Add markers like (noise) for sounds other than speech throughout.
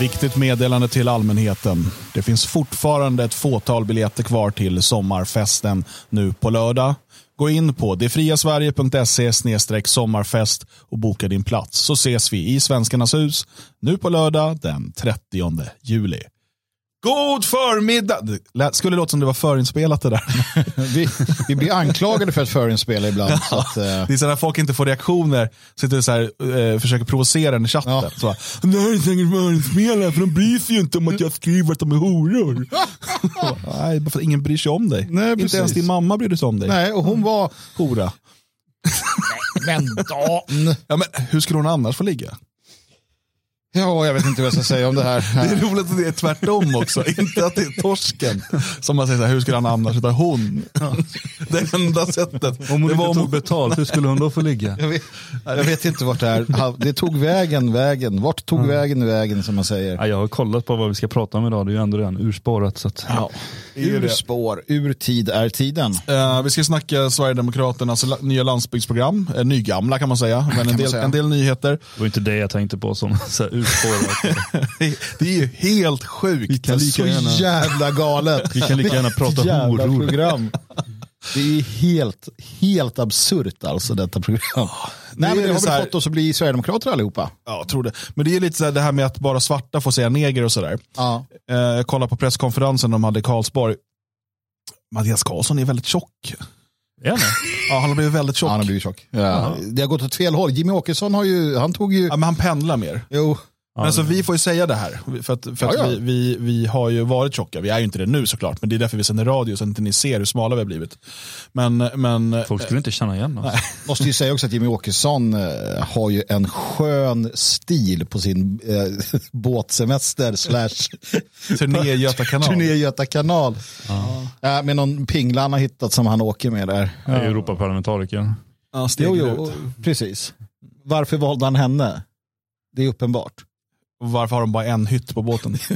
Viktigt meddelande till allmänheten. Det finns fortfarande ett fåtal biljetter kvar till sommarfesten nu på lördag. Gå in på detfriasverige.se sommarfest och boka din plats så ses vi i Svenskarnas hus nu på lördag den 30 juli. God förmiddag! Det skulle låta som det var förinspelat det där. (laughs) Vi, vi blir anklagade för att förinspela ibland. Så att, eh, Det är så när folk inte får reaktioner, sitter så här, eh, försöker provocera en i chatten. Ja. Så det här är säkert förinspelare för de bryr sig ju inte om att jag skriver att de är horor. (laughs) Nej, bara för att ingen bryr sig om dig. Nej, inte precis. ens din mamma bryr sig om dig. nej, och hon var... Hora. (laughs) Men Dan! Ja, men hur skulle hon annars få ligga? Ja, jag vet inte vad jag ska säga om det här. (laughs) Det är roligt att det är tvärtom också. (laughs) inte att det är torsken som man säger så här, hur skulle han annars? Utan hon. (laughs) Det enda sättet. Om hon det inte var om tog betalt, hur skulle hon då få ligga? Jag vet, jag vet inte vart det är. Det tog vägen, vägen. Vart tog vägen, vägen som man säger. Ja, jag har kollat på vad vi ska prata om idag, det är ju ändå redan urspårat. Så att, Ja. Ur spår, ur tid är tiden. Eh, vi ska snacka Sverigedemokraternas nya landsbygdsprogram. Uh, nygamla kan man säga, men en del, säga. en del nyheter. Det var inte det jag tänkte på som så här, urspårat. det är ju helt sjukt. Vi kan Så lika gärna, jävla galet. vi kan lika gärna prata Jävla horor. program. Det är helt, helt absurt alltså detta program. Nej, men det har så väl här- fått oss att bli Sverigedemokrater allihopa. Ja, tror det. Men det är lite så här, det här med att bara svarta får säga neger och sådär. Ja. Jag kollade på presskonferensen de hade i Karlsborg. Mattias Karlsson är väldigt tjock. Det? Ja, han har blivit väldigt tjock. Han har blivit tjock. Ja. Det har gått åt fel håll. Jimmy Åkesson har ju, han tog ju, Ja, men han pendlar mer. jo, Men alltså, vi får ju säga det här. För att, för att Ja, ja. Vi, vi, vi har ju varit tjocka. Vi är ju inte det nu såklart. Men det är därför vi sänder radio så att inte ni ser hur smala vi har blivit. Men, men Folk skulle inte känna igen oss. måste ju säga också att Jimmy Åkesson eh, har ju en skön stil på sin eh, (laughs) båtsemester slash (laughs) turné Göta kanal. turné Göta kanal. Ja, med någon pingla han har hittat som han åker med där. Är Europaparlamentariker. Ja, Jo, jo, precis. Varför valde han henne? Det är uppenbart. Och varför har de bara en hytt på båten? (laughs)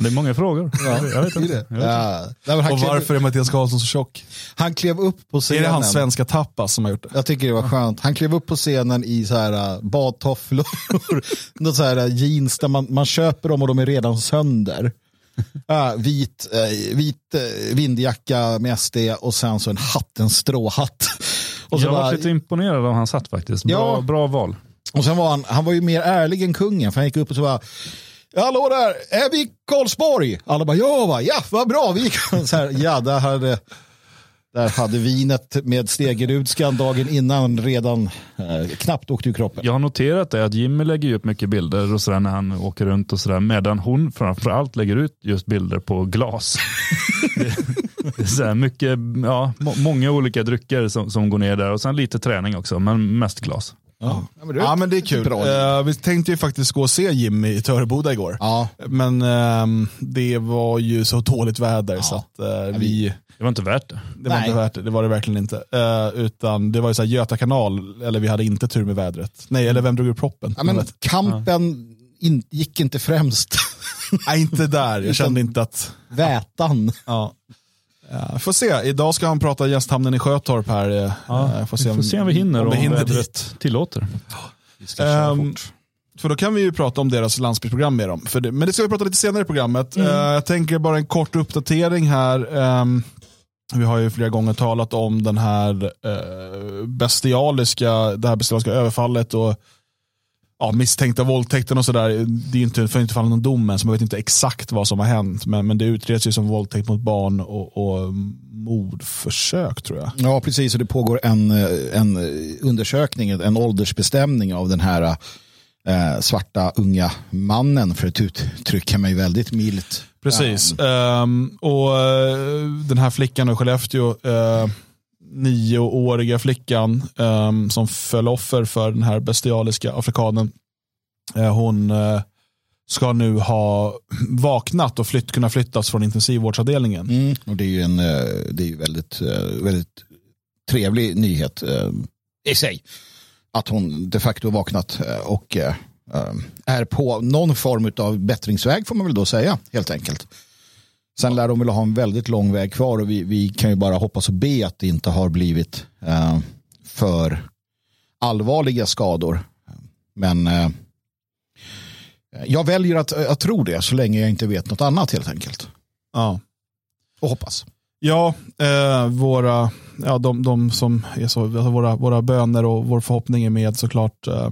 Det är många frågor. jag vet är inte. det. Jag vet Ja. Nej, han, Och klev, varför är Mattias Karlsson så tjock? han klev upp på Är scenen. det hans svenska tapas som har gjort det? Jag tycker det var skönt. Han klev upp på scenen i så här uh, badtofflor, (laughs) något så här uh, jeans där man, man köper dem och de är redan sönder. Uh, vit uh, vit uh, vindjacka med SD och sen så en hatt, en stråhatt. Och, så jag var bara, lite imponerad av hans hatt faktiskt. Bra, Ja. bra val. Och sen var han, han var ju mer ärlig än kungen för han gick upp och så bara Hallå där, är vi i Karlsborg? Alla bara ja, va? ja vad bra. Vi gick (laughs) så här, ja, där hade, där hade vinet med stegerudskan dagen innan redan eh, knappt åkt ur kroppen. Jag har noterat det att Jimmy lägger upp mycket bilder och sådär när han åker runt och sådär. Medan hon framförallt lägger ut just bilder på glas. (laughs) det, är så mycket, ja, må, många olika drycker som, som går ner där och sen lite träning också, men mest glas. Ja, men det, Ja men det är kul. Bra. Eh, vi tänkte ju faktiskt gå och se Jimmy i Töreboda igår. ja, Men ehm, det var ju så dåligt väder så att eh, vi, Det var inte värt det. det var Nej. inte värt det. Det var det verkligen inte. Eh, utan det var ju så här Göta kanal, eller vi hade inte tur med vädret. Nej, eller vem drog ur proppen? ja, men kampen in, gick inte främst. Nej, inte där. Jag kände inte att... Vätan. Ja. Ja, får se, idag ska han prata gästhamnen i Sjötorp här. eh, Ja, eh, får vi får se om vi hinner om och vi hinner dit. vädret tillåter. Vi ska köra fort. För då kan vi ju prata om deras landsbygdsprogram med dem. För det, men det ska vi prata lite senare i programmet. Mm. Eh, jag tänker bara en kort uppdatering här. Ehm, vi har ju flera gånger talat om den här uh, bestialiska, det här bestialiska överfallet och ja, misstänkta våldtäkten och sådär. Det är ju inte, för inte falla någon dom än, så man vet inte exakt vad som har hänt. Men, men det utreds ju som våldtäkt mot barn och, och mordförsök tror jag. Ja, precis. Och det pågår en, en undersökning, en åldersbestämning av den här eh, svarta unga mannen, för att uttrycka mig väldigt milt. Precis. Ehm, och eh, den här flickan i Skellefteå, uh, nioåriga flickan um, som föll offer för den här bestialiska afrikanen. Uh, hon uh, ska nu ha vaknat och flytt, kunna flyttas från intensivvårdsavdelningen. Mm. Och det är ju en eh, det är väldigt, väldigt trevlig nyhet i sig. Att hon de facto vaknat och ehm, är på någon form av bättringsväg får man väl då säga helt enkelt. Sen lär de väl ha en väldigt lång väg kvar och vi, vi kan ju bara hoppas och be att det inte har blivit eh, för allvarliga skador. Men eh, Jag väljer att, att tro det så länge jag inte vet något annat helt enkelt. Ja. Och hoppas. Ja, eh, våra, ja de, de som är så, alltså våra, våra böner och vår förhoppning är med såklart eh,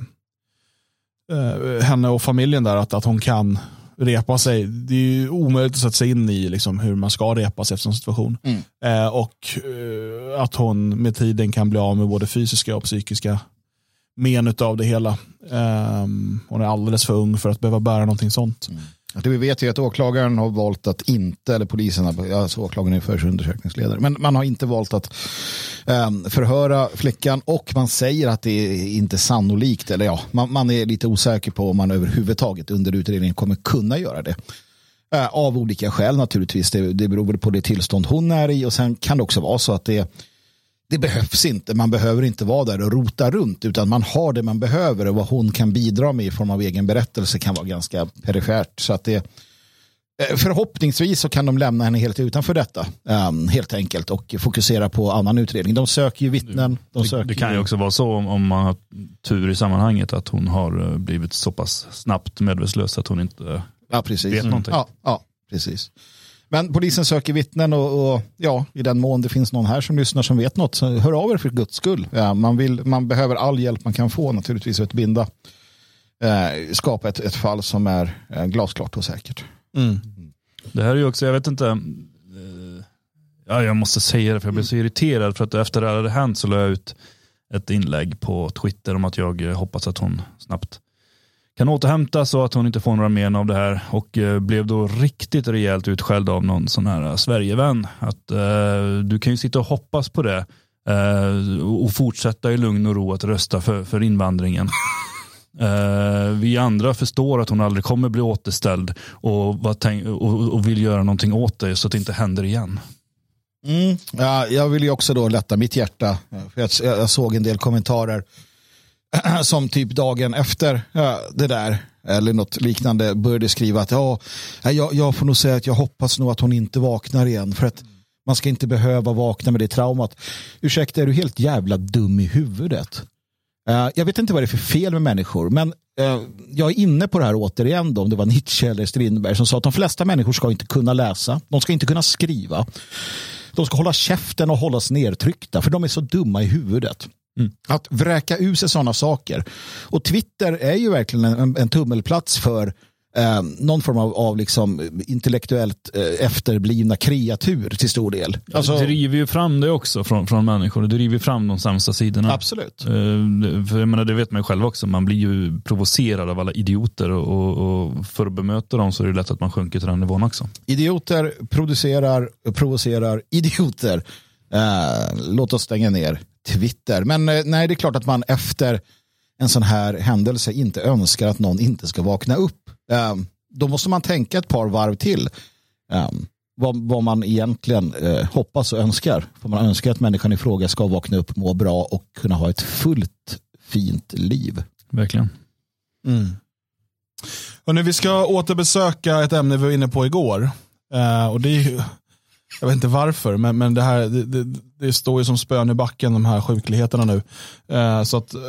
eh, henne och familjen där, att, att hon kan repa sig. Det är ju omöjligt att sätta sig in i liksom, hur man ska repa sig efter en situation. Mm. Eh, och eh, att hon med tiden kan bli av med både fysiska och psykiska men av det hela. Eh, hon är alldeles för ung för att behöva bära någonting sånt. Mm. Det vi vet är att åklagaren har valt att inte, eller polisen, alltså åklagaren är förundersökningsledare, men man har inte valt att um, förhöra flickan och man säger att det är inte sannolikt, eller ja, man, man är lite osäker på om man överhuvudtaget under utredningen kommer kunna göra det. Uh, av olika skäl naturligtvis, det, det beror på det tillstånd hon är i och sen kan det också vara så att det det behövs inte. Man behöver inte vara där och rota runt utan man har det man behöver och vad hon kan bidra med i form av egen berättelse kan vara ganska perifert. Så att det, eh, förhoppningsvis så kan de lämna henne helt utanför detta um, helt enkelt och fokusera på annan utredning. De söker ju vittnen. De söker det, kan ju också vara så om, om man har tur i sammanhanget att hon har eh, blivit så pass snabbt medvetslös att hon inte ja, vet någonting. Ja, ja, precis. Men polisen söker vittnen och, och, ja, i den mån det finns någon här som lyssnar som vet något, så hör av er för guds skull. Ja, man, vill, man behöver all hjälp man kan få naturligtvis för att binda, eh, skapa ett, ett fall som är eh, glasklart och säkert. Mm. Det här är ju också, jag vet inte, eh, ja, jag måste säga det för jag blev så irriterad för att efter det här hade hänt så la jag ut ett inlägg på Twitter om att jag eh, hoppas att hon snabbt kan återhämta så att hon inte får några men av det här och eh, blev då riktigt rejält utskälld av någon sån här eh, Sverigevän. Att eh, du kan ju sitta och hoppas på det eh, och fortsätta i lugn och ro att rösta för, för invandringen. (laughs) Eh, vi andra förstår att hon aldrig kommer bli återställd och, och, och vill göra någonting åt det så att det inte händer igen. Mm, ja, jag vill ju också då lätta mitt hjärta. Jag, jag såg en del kommentarer (clears throat) som typ dagen efter det där eller något liknande började skriva att ja, jag, jag får nog säga att jag hoppas nog att hon inte vaknar igen för att man ska inte behöva vakna med det traumat. Ursäkta, är du helt jävla dum i huvudet? Uh, jag vet inte vad det är för fel med människor, men uh, jag är inne på det här återigen då, om det var Nietzsche eller Strindberg som sa att de flesta människor ska inte kunna läsa, de ska inte kunna skriva. De ska hålla käften och hållas nedtryckta, för de är så dumma i huvudet. Mm. Att vräka ur sig sådana saker. Och Twitter är ju verkligen en, en tummelplats för eh, någon form av, av liksom intellektuellt eh, efterblivna kreatur till stor del. Alltså, det driver ju fram det också från, från människor. Det driver fram de sämsta sidorna. Absolut. Eh, för jag menar, det vet man ju själv också. Man blir ju provocerad av alla idioter och, och, för att bemöta dem så är det lätt att man sjunker till den nivån också. Idioter producerar, provocerar idioter. Eh, låt oss stänga ner Twitter. Men eh, nej, det är klart att man efter en sån här händelse inte önskar att någon inte ska vakna upp. Um, då måste man tänka ett par varv till. Um, vad, vad, man egentligen uh, hoppas och önskar. För man önskar att människan i fråga ska vakna upp, må bra och kunna ha ett fullt fint liv. Verkligen. Mm. Hörrni, vi ska återbesöka ett ämne vi var inne på igår. Uh, och det är jag vet inte varför, men, men det, här, det, det, det står ju som spön i backen de här sjukligheterna nu. Uh, så att, uh,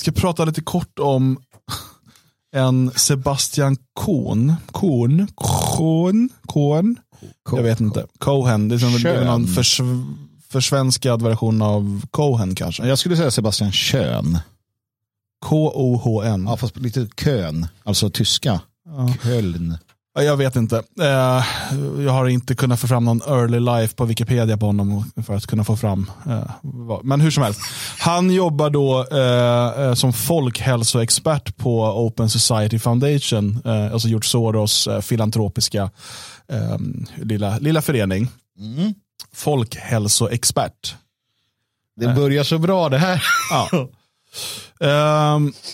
ska prata lite kort om en Sebastian Kohn. Kohn? Kohn? Kohn? Jag vet inte. Cohen. Det är, som, är någon förs, försvenskad version av Cohen kanske. Jag skulle säga Sebastian Kön. K-O-H-N. Ja, fast lite kön, alltså tyska. Ja. Köln. Jag vet inte. Eh, jag har inte kunnat få fram någon early life på Wikipedia på honom för att kunna få fram. Eh, men hur som helst. Han jobbar då eh, som folkhälsoexpert på Open Society Foundation, alltså George Soros filantropiska lilla, lilla förening. Mm. Folkhälsoexpert. Det börjar så bra det här. ja. (laughs)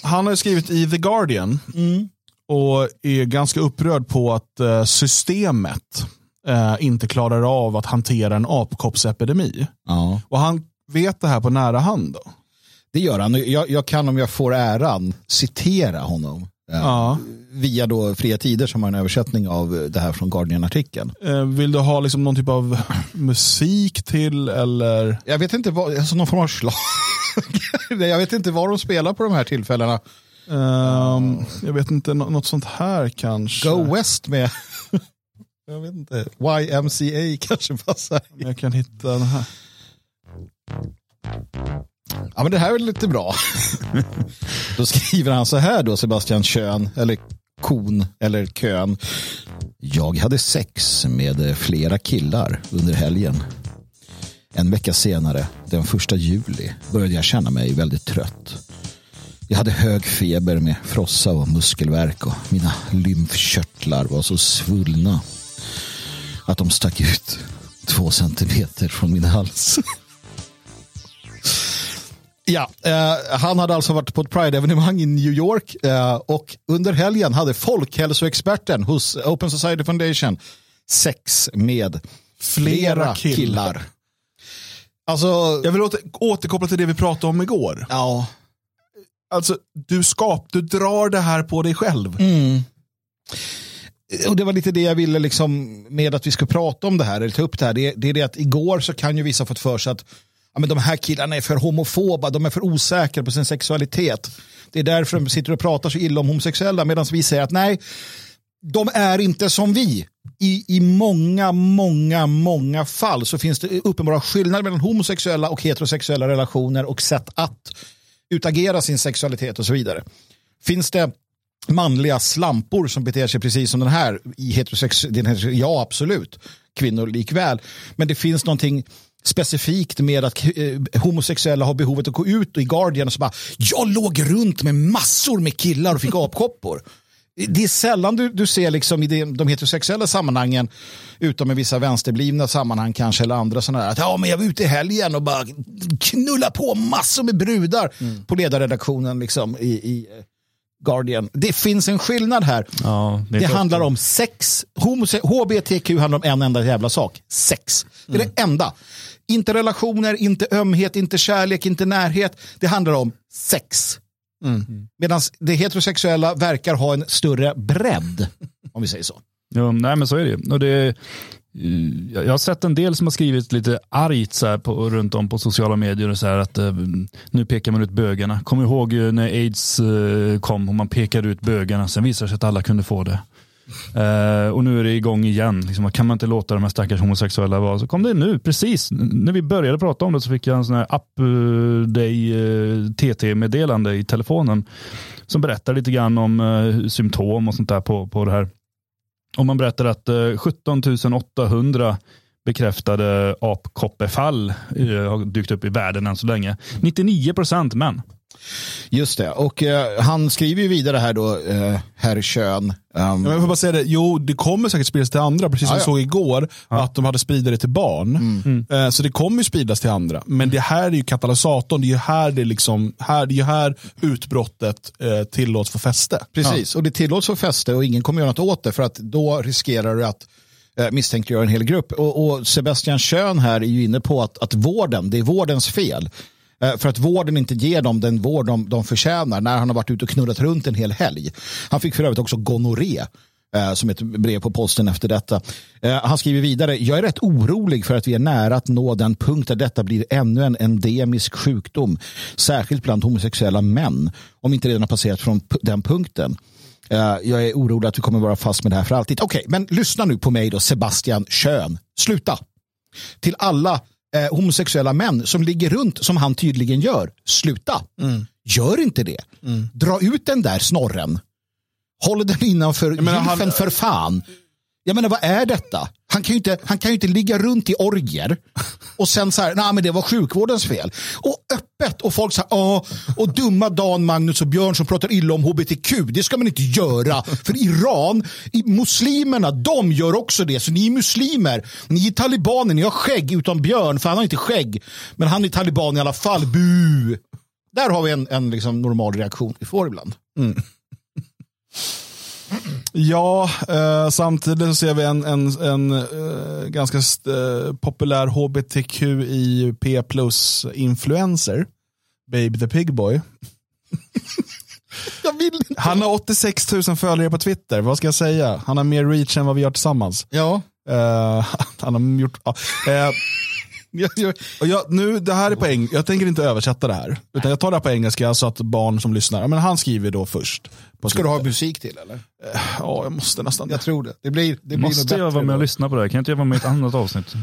han har skrivit i The Guardian. Mm och är ganska upprörd på att eh, systemet eh, inte klarar av att hantera en apkoppsepidemi. Ja. Och han vet det här på nära hand. Då. Det gör han. Jag, jag kan om jag får äran citera honom. Eh, ja. Via då Fria Tider som har en översättning av det här från Guardian-artikeln. vill du ha liksom någon typ av musik till eller? Jag vet inte vad, alltså någon form av slag. (laughs) jag vet inte vad de spelar på de här tillfällena. Ehm, jag vet inte, nå- något sånt här kanske. Go West med, (laughs) jag vet inte, YMCA (laughs) kanske passar. Jag kan hitta den här. Ja men det här är lite bra. (laughs) då skriver han så här då, Sebastian Kön, eller Kon, eller Kön. Jag hade sex med flera killar under helgen. En vecka senare, den första juli, började jag känna mig väldigt trött. Jag hade hög feber med frossa och muskelvärk och mina lymfkörtlar var så svullna att de stack ut två centimeter från min hals. (laughs) Ja, eh, han hade alltså varit på ett Pride-evenemang i New York eh, och under helgen hade folkhälsoexperten hos Open Society Foundation sex med flera, Flera killar. killar. Alltså, Jag vill åter, återkoppla till det vi pratade om igår. ja. Alltså, du, skap, du drar det här på dig själv. Mm. Och det var lite det jag ville liksom med att vi ska prata om det här, eller ta upp det här. Det, det är det att igår så kan ju vissa fått för sig att ja, men de här killarna är för homofoba, de är för osäkra på sin sexualitet. Det är därför de sitter och pratar så illa om homosexuella, medan vi säger att nej, de är inte som vi. I, I många, många, många fall så finns det uppenbara skillnader mellan homosexuella och heterosexuella relationer och sätt att utagera sin sexualitet och så vidare. Finns det manliga slampor som beter sig precis som den här i heterosex, ja absolut, kvinnor likväl. Men det finns någonting specifikt med att eh, homosexuella har behovet att gå ut och i Guardian och så bara, jag låg runt med massor med killar och fick apkoppor. Det är sällan du, du ser liksom i de, heterosexuella sammanhangen, utom i vissa vänsterblivna sammanhang kanske, eller andra sådana där, att ja, men jag var ute i helgen och bara knulla på massor med brudar på ledarredaktionen liksom, i, i eh, Guardian. Det finns en skillnad här. Ja, Det, för- handlar om sex. HBTQ handlar om en enda jävla sak. Sex. Det är det enda. Inte relationer, inte ömhet, inte kärlek, inte närhet. Det handlar om sex. Medan det heterosexuella verkar ha en större bredd. Om vi säger så. Jo, nej men så är det ju. Och det eh, jag har sett en del som har skrivit lite argt så här på, runt om på sociala medier och så här att eh, nu pekar man ut bögarna. Kommer ihåg när aids eh, kom och man pekade ut bögarna, sen visade det sig att alla kunde få det. Eh, och nu är det igång igen. Liksom, kan man inte låta de här stackars homosexuella vara? Så kom det nu, precis. När vi började prata om det så fick jag en sån här app eh, uh, Day uh, eh, TT-meddelande i telefonen som berättar lite grann om uh, symptom och sånt där på, på det här. Och man berättar att uh, 17 800 bekräftade apkoppefall uh, har dykt upp i världen än så länge. 99 procent män. Just det. Och eh, han skriver ju vidare här då, eh, herr Kön. ehm, Men jag får bara säga det, jo det kommer säkert spridas till andra, precis som Ja, vi ja. såg igår, att de hade spridit det till barn. Eh, Så det kommer ju spridas till andra. Men det här är ju katalysatorn, det är ju här, det liksom, här, det är här utbrottet eh, tillåts få fäste. Precis, och det tillåts få fäste och ingen kommer göra något åt det för att då riskerar du att eh, misstänkliggöra en hel grupp. Och, och Sebastian Kön här är ju inne på att, att vården, det är vårdens fel. Eh, för att vården inte ger dem den vård de, de förtjänar när han har varit ute och knullat runt en hel helg. Han fick för övrigt också gonorré eh, som ett brev på posten efter detta. Eh, han skriver vidare, jag är rätt orolig för att vi är nära att nå den punkt där detta blir ännu en endemisk sjukdom, särskilt bland homosexuella män, om inte redan har passerat från den punkten. Jag är orolig att vi kommer vara fast med det här för alltid. Okej, men lyssna nu på mig då, Sebastian Kön. Sluta. Till alla eh, homosexuella män som ligger runt som han tydligen gör. Sluta. Gör inte det. Dra ut den där snorren. Håll den innanför gylfen för fan. Jag menar, vad är detta? Han kan ju inte, han kan ju inte ligga runt i orger och sen så här, nej men det var sjukvårdens fel. Och öppet och folk säger, ja, och dumma Dan, Magnus och Björn som pratar illa om hbtq, det ska man inte göra. För Iran, muslimerna, de gör också det. Så ni är muslimer, ni är talibaner, ni har skägg utom Björn, för han har inte skägg. Men han är taliban i alla fall, bu. Där har vi en, en liksom normal reaktion vi får ibland. Mm. Ja, eh, samtidigt så ser vi en, en, en eh, ganska eh, populär hbtqi plus influencer Baby the Pigboy. Han har 86 000 följare på Twitter, vad ska jag säga? Han har mer reach än vad vi har tillsammans. Ja, Eh, (laughs) han har gjort... ja. Eh, (laughs) Jag, jag, Och jag, nu, det här är på eng, jag tänker inte översätta det här. Utan jag tar det här på engelska så att barn som lyssnar, ja, men han skriver då först. På ska du ha musik till eller? Ja, jag måste nästan. Jag tror det. Det blir, det blir Måste jag bättre vara med och lyssna på det här? Kan jag inte jag vara med i ett annat avsnitt?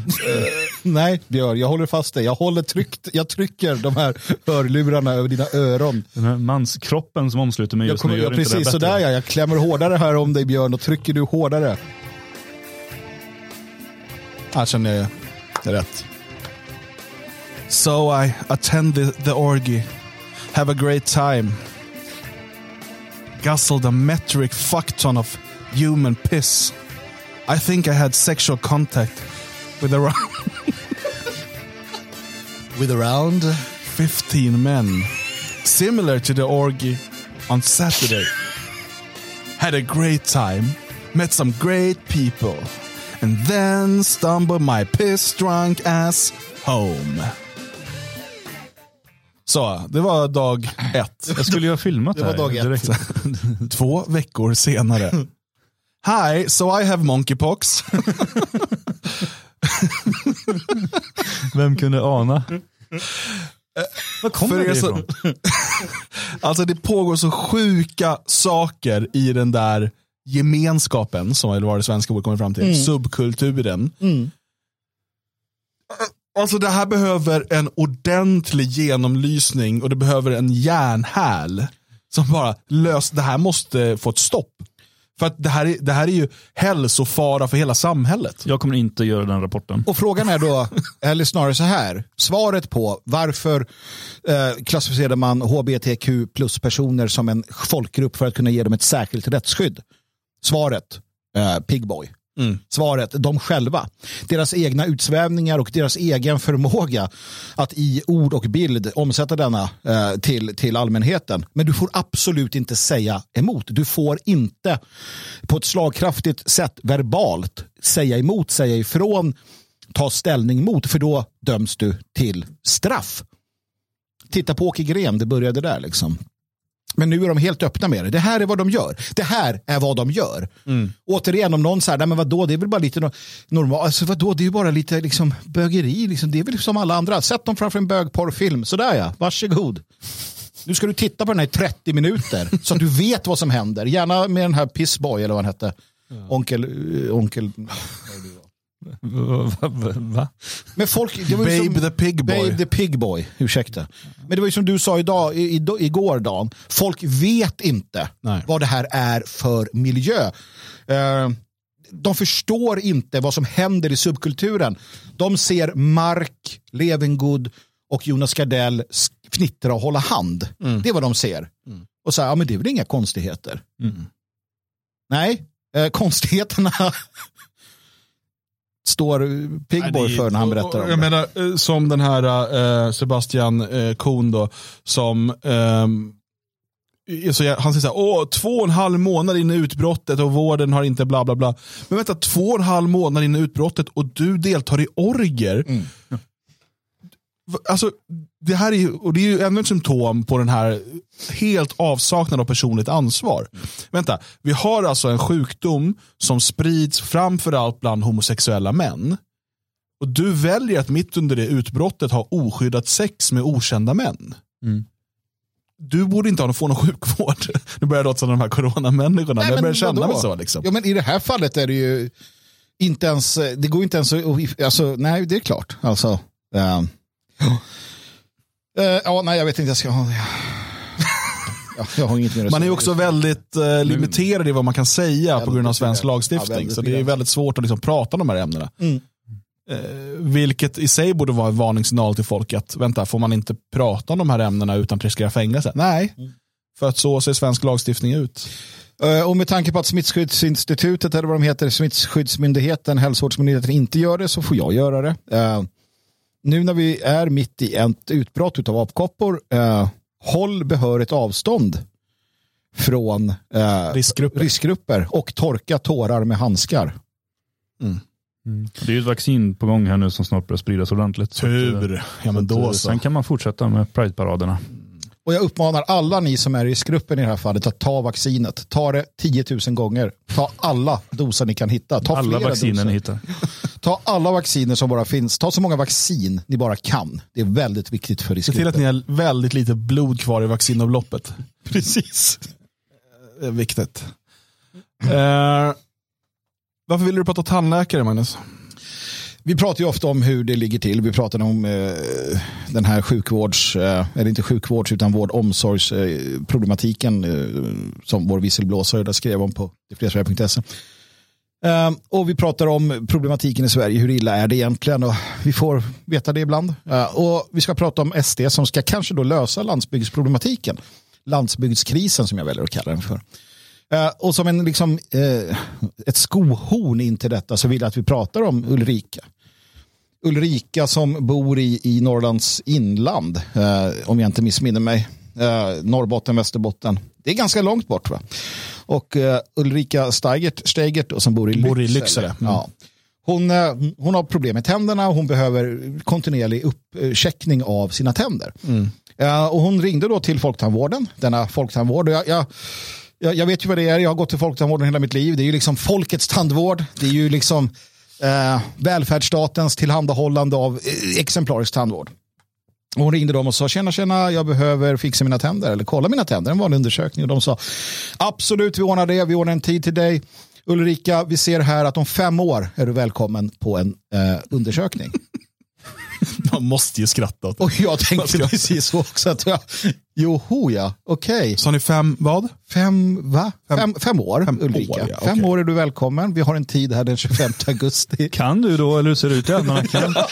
Nej, Björn, jag håller fast dig. Jag, håller tryckt, jag trycker de här hörlurarna över dina öron. Den här manskroppen som omsluter mig Jag just kommer, nu gör jag, inte det precis bättre. sådär ja, jag klämmer hårdare här om dig Björn och trycker du hårdare. Här känner jag det är rätt. So I attend the, the orgy. Have a great time. Guzzled a metric fuckton of human piss. I think I had sexual contact with around (laughs) With around. 15 men. Similar to the orgy on Saturday. Had a great time. Met some great people. And then stumbled my piss drunk ass home. Så, det var dag ett. Jag skulle ju ha filmat Det var här dag ett. direkt. (laughs) Två veckor senare. Hi, so I have monkeypox. Vem kunde ana? Var kommer det ifrån? Alltså det pågår så sjuka saker i den där gemenskapen, som eller vad det svenska ordet kommer fram till, subkulturen. Alltså det här behöver en ordentlig genomlysning och det behöver en järnhäl som bara löser, det här måste få ett stopp. För att det här, är, det här är ju hälsofara för hela samhället. Jag kommer inte göra den rapporten. Och frågan är då, (laughs) eller snarare så här, svaret på varför eh, klassificerar man hbtq plus personer som en folkgrupp för att kunna ge dem ett särskilt rättsskydd? Svaret, eh, Pigboy. Mm. Svaret, de själva. Deras egna utsvävningar och deras egen förmåga att i ord och bild omsätta denna eh, till, till allmänheten. Men du får absolut inte säga emot. Du får inte på ett slagkraftigt sätt verbalt säga emot, säga ifrån, ta ställning mot, för då döms du till straff. Titta på Åke Gren, det började där liksom. Men nu är de helt öppna med det. Det här är vad de gör. Det här är vad de gör. Återigen, om någon säger, nej men vadå, det är väl bara lite no- normalt. Alltså vadå, det är bara lite liksom bögeri. Liksom. Det är väl som alla andra. Sätt dem framför en bögporrfilm. Sådär ja, varsågod. Nu ska du titta på den här i 30 minuter så att du vet vad som händer. Gärna med den här Pissboy eller vad han hette. Onkel, eh, onkel. Va? Men folk, det var ju Babe som, the Pig Boy. Babe the Pig Boy, ursäkta. Men det var ju som du sa idag, i, i, igår Dan, folk vet inte Nej. vad det här är för miljö. Eh, de förstår inte vad som händer i subkulturen. De ser Mark Levengood och Jonas Gardell fnittra och hålla hand. Det är vad de ser. Och så här, ja men det är väl inga konstigheter. Nej, eh, konstigheterna står Pigboy för när han berättar om Jag det. menar, eh, som den här eh, Sebastian eh, Kuhn då, som ehm, så han säger så här, Åh, två och en halv månad in i utbrottet och vården har inte bla bla bla. Men vänta, två och en halv månad in i utbrottet och du deltar i orger. V- Alltså, det här är ju, och det är ju ännu ett symptom på den här helt avsaknad av personligt ansvar. Vänta, vi har alltså en sjukdom som sprids framförallt bland homosexuella män. Och du väljer att mitt under det utbrottet ha oskyddat sex med okända män. Mm. Du borde inte ha få någon sjukvård. (laughs) Nu börjar jag låta som de här coronamänniskorna. men jag börjar känna mig så. Liksom. Ja, men i det här fallet är det ju inte ens, det går inte ens att, alltså, nej det är klart. Alltså, ehm, ja. Eh, ja, nej jag vet inte, jag ska ha, ja, jag har inget mer Man är också väldigt eh, limiterad i vad man kan säga på grund av svensk. Ja, lagstiftning. så det är väldigt svårt att liksom prata om de här ämnena. Mm. Eh, vilket i sig borde vara en varningssignal till folk att vänta, får man inte prata om de här ämnena utan att riskera fängelse? Nej, Mm. för att så ser svensk lagstiftning ut. Eh, Och med tanke på att Smittskyddsinstitutet eller vad de heter, Smittskyddsmyndigheten, hälsovårdsmyndigheten inte gör det så får jag göra det. Eh, nu när vi är mitt i ett utbrott av apkoppor, uh, håll behörigt avstånd från eh, Riskgrupper. riskgrupper och torka tårar med handskar. Det är ju ett vaccin på gång här nu som snart börjar spridas ordentligt. Så att, eh, Tur. Ja men då eh, så. Sen kan man fortsätta med Pride-paraderna. Och jag uppmanar alla ni som är i riskgruppen i det här fallet att ta vaccinet. Ta det 10 000 gånger. Ta alla doser ni kan hitta. Ta Alla vacciner doser. ni hittar. (laughs) Ta alla vacciner som bara finns. Ta så många vaccin ni bara kan. Det är väldigt viktigt för Se till riskgruppen. att ni har väldigt lite blod kvar i vaccinomloppet. (laughs) Precis. Det är viktigt. Eh, varför vill du prata tandläkare, Magnus? Vi pratar ju ofta om hur det ligger till. Vi pratar om eh, den här sjukvårds, eh, eller inte sjukvårds utan vård omsorgsproblematiken eh, eh, som vår visselblåsare där skrev om på detfriasverige.se. Eh, och vi pratar om problematiken i Sverige, hur illa är det egentligen? Och vi får veta det ibland. Eh, och vi ska prata om SD som ska kanske då lösa landsbygdsproblematiken. Landsbygdskrisen som jag väljer att kalla den för. Eh, och som en, liksom, eh, ett skohorn in till detta så vill jag att vi pratar om Ulrika. Ulrika som bor i, i Norrlands inland, eh, om jag inte missminner mig. Eh, Norrbotten, Västerbotten. Det är ganska långt bort. Va? Och eh, Ulrika Steigert, Steigert då, som bor i Bor i Lycksele. Lycksele. Mm. Ja. Hon, eh, hon har problem med tänderna och hon behöver kontinuerlig uppcheckning av sina tänder. Eh, och hon ringde då till Folktandvården, denna folktandvård. Och jag, jag, jag, jag vet ju vad det är, jag har gått till Folktandvården hela mitt liv. Det är ju liksom folkets tandvård. Det är ju liksom eh, välfärdsstatens tillhandahållande av eh, exemplarisk tandvård. Och hon ringde dem och sa tjena tjena jag behöver fixa mina tänder eller kolla mina tänder, en vanlig undersökning. Och de sa absolut vi ordnar det, vi ordnar en tid till dig. Ulrika, vi ser här att om fem år är du välkommen på en eh, undersökning. (laughs) Man måste ju skratta åt det. Och jag tänkte precis så också. Att jag, joho ja, okej. Så har ni fem, vad? Fem, va? Fem, fem år, Fem Ulrika. år, ja, Fem år är du välkommen. Vi har en tid här den 25 (laughs) augusti. Kan du då, eller hur ser det ut i almanackan? (laughs)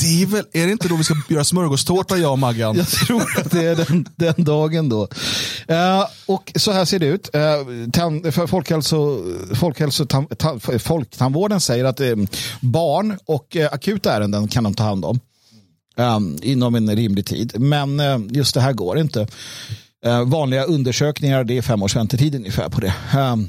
Det är, väl, är det inte då vi ska göra smörgåstårta, jag och Maggan? Jag tror att det är den, den dagen då. Eh, och så här ser det ut. Uh, tan, för folkhälso, folkhälso, tan, tan, folktandvården säger att eh, barn och eh, akuta ärenden kan de ta hand om. um, inom en rimlig tid. Men uh, just det här går inte. Uh, vanliga undersökningar, det är fem års väntetid ungefär på det. Um,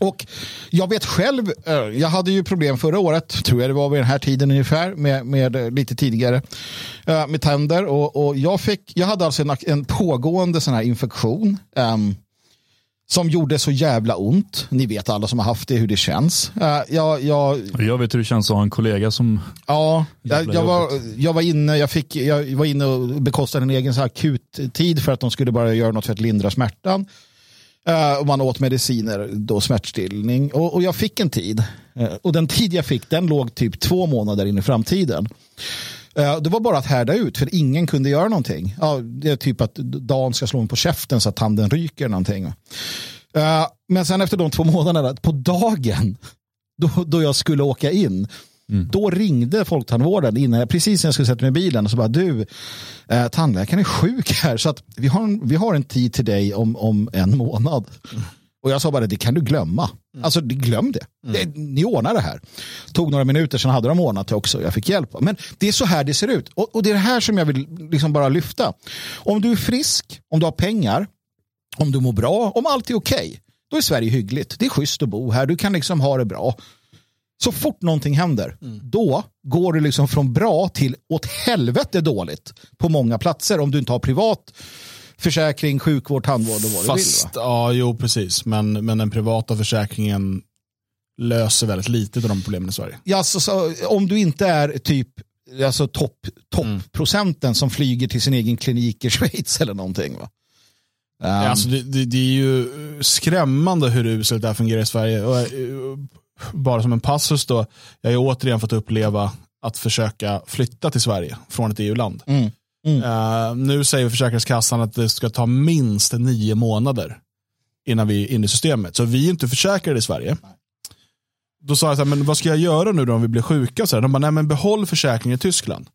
och jag vet själv, eh, jag hade ju problem förra året, tror jag det var vid den här tiden ungefär, med, med eh, lite tidigare, med tänder. Och, och jag, fick, jag hade alltså en, en pågående sån här infektion. Um, som gjorde så jävla ont. Ni vet alla som har haft det hur det känns. Eh, jag, jag, Jag vet hur det känns att ha en kollega som... Ja, jag, var, jag var inne, jag, fick, jag var inne och bekostade en egen så här akut tid för att de skulle bara göra något för att lindra smärtan. Eh, och man åt mediciner, då smärtstillning. Och, och jag fick en tid. Eh, och den tid jag fick, den låg typ två månader in i framtiden. Eh, det var bara att härda ut, för ingen kunde göra någonting. Ja, det är typ att Dan ska slå mig på käften så att tanden ryker någonting. Eh, men sen efter de två månaderna, på dagen, då, då jag skulle åka in, då ringde folktandvården innan jag, precis när jag skulle sätta mig i bilen och så bara du, eh, tandläkaren är sjuk här så att vi har en, vi har en tid till dig om, om en månad. Och jag sa bara det kan du glömma. Alltså glöm det. det. Ni ordnar det här. Tog några minuter, sen hade de ordnat det också. Jag fick hjälp. Men det är så här det ser ut. Och, och det är det här som jag vill liksom bara lyfta. Om du är frisk, om du har pengar, om du mår bra, om allt är okej, då är Sverige hyggligt. Det är schysst att bo här, du kan liksom ha det bra. Så fort någonting händer, då går det liksom från bra till åt helvete dåligt på många platser om du inte har privat försäkring, sjukvård, tandvård och vad du vill. Fast, Va? ja, jo precis. Men, men den privata försäkringen löser väldigt lite av de problemen i Sverige. Ja, så, så, om du inte är typ alltså topp topprocenten som flyger till sin egen klinik i (laughs) Schweiz eller någonting. Va? Um, Alltså, det, det, det är ju skrämmande hur uselt det här fungerar i Sverige. Och, eh, bara som en passus då, jag har återigen fått uppleva att försöka flytta till Sverige från ett EU-land. Mm. Mm. Eh, nu säger Försäkringskassan att det ska ta minst nio månader innan vi är inne i systemet. Så vi är inte försäkrade i Sverige. Då sa jag så här, men vad ska jag göra nu då om vi blir sjuka? Så här, de bara, nej men behåll försäkringen i Tyskland.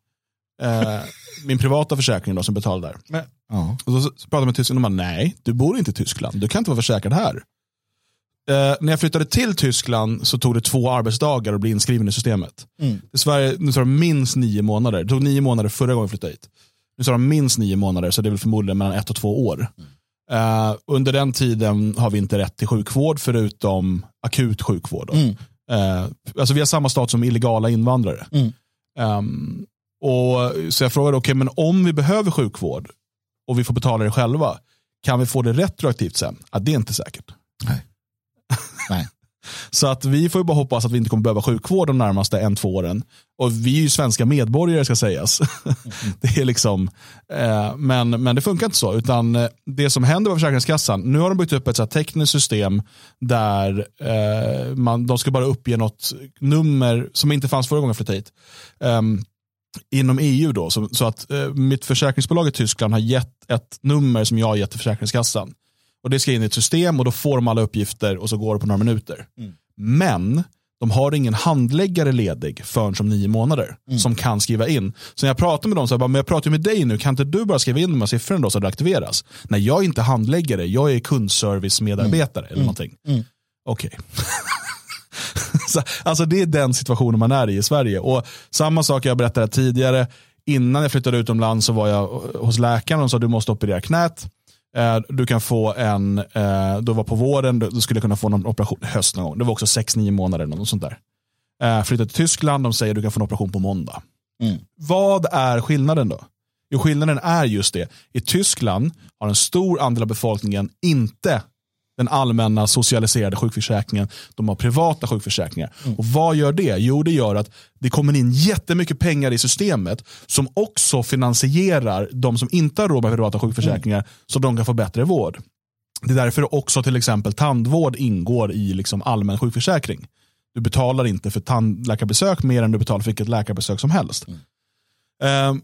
Eh, (laughs) min privata försäkring då som betalar där. Men, ja. och så, pratade jag med Tyskland och de bara, nej, du bor inte i Tyskland. Du kan inte vara försäkrad här. Eh, när jag flyttade till Tyskland så tog det två arbetsdagar att bli inskriven i systemet. Mm. I Sverige nu tar det minst nio månader. Det tog nio månader förra gången jag flyttade hit. Nu tar det minst nio månader, så det är väl förmodligen mellan ett och två år. Eh, under den tiden har vi inte rätt till sjukvård förutom akut sjukvård. Mm. Eh, alltså vi har samma stat som illegala invandrare. Mm. Ehm, och, så jag frågade, okej, men om vi behöver sjukvård, och vi får betala det själva. Kan vi få det retroaktivt sen? Ja, det är inte säkert. Nej. (laughs) Nej. Så att vi får ju bara hoppas att vi inte kommer behöva sjukvård de närmaste en, två åren. Och vi är ju svenska medborgare ska sägas. (laughs) det är liksom, eh, men, men det funkar inte så. Utan eh, det som händer på Försäkringskassan, nu har de byggt upp ett så tekniskt system där eh, man, de ska bara uppge något nummer som inte fanns förra gången jag flyttade hit. Um, inom EU då, så, så att eh, mitt försäkringsbolag i Tyskland har gett ett nummer som jag har gett till Försäkringskassan. Och Det ska in i ett system och då får de alla uppgifter och så går det på några minuter. Mm. Men de har ingen handläggare ledig förrän som nio månader mm. som kan skriva in. Så när jag pratar med dem så jag bara, men jag pratar med dig nu, kan inte du bara skriva in de här siffrorna då så det aktiveras? Nej, jag är inte handläggare, jag är kundservice-medarbetare mm. eller någonting. Mm. Okej. (laughs) Okay. alltså det är den situationen man är i i Sverige. Och Samma sak jag berättade tidigare, innan jag flyttade utomlands så var jag hos läkaren och sa du måste operera knät. Eh, du kan få en, eh, då var på våren, du skulle kunna få en operation höst någon gång. Det var också 6-9 månader eller något sånt där. Eh, flytta till Tyskland, de säger du kan få en operation på måndag. Mm. Vad är skillnaden då? Jo, skillnaden är just det. I Tyskland har en stor andel av befolkningen inte den allmänna socialiserade sjukförsäkringen. De har privata sjukförsäkringar. Mm. Och Vad gör det? Jo, det gör att det kommer in jättemycket pengar i systemet som också finansierar de som inte har råd med privata sjukförsäkringar mm. så de kan få bättre vård. Det är därför också till exempel tandvård ingår i liksom allmän sjukförsäkring. Du betalar inte för tandläkarbesök mer än du betalar för vilket läkarbesök som helst. Mm. Um,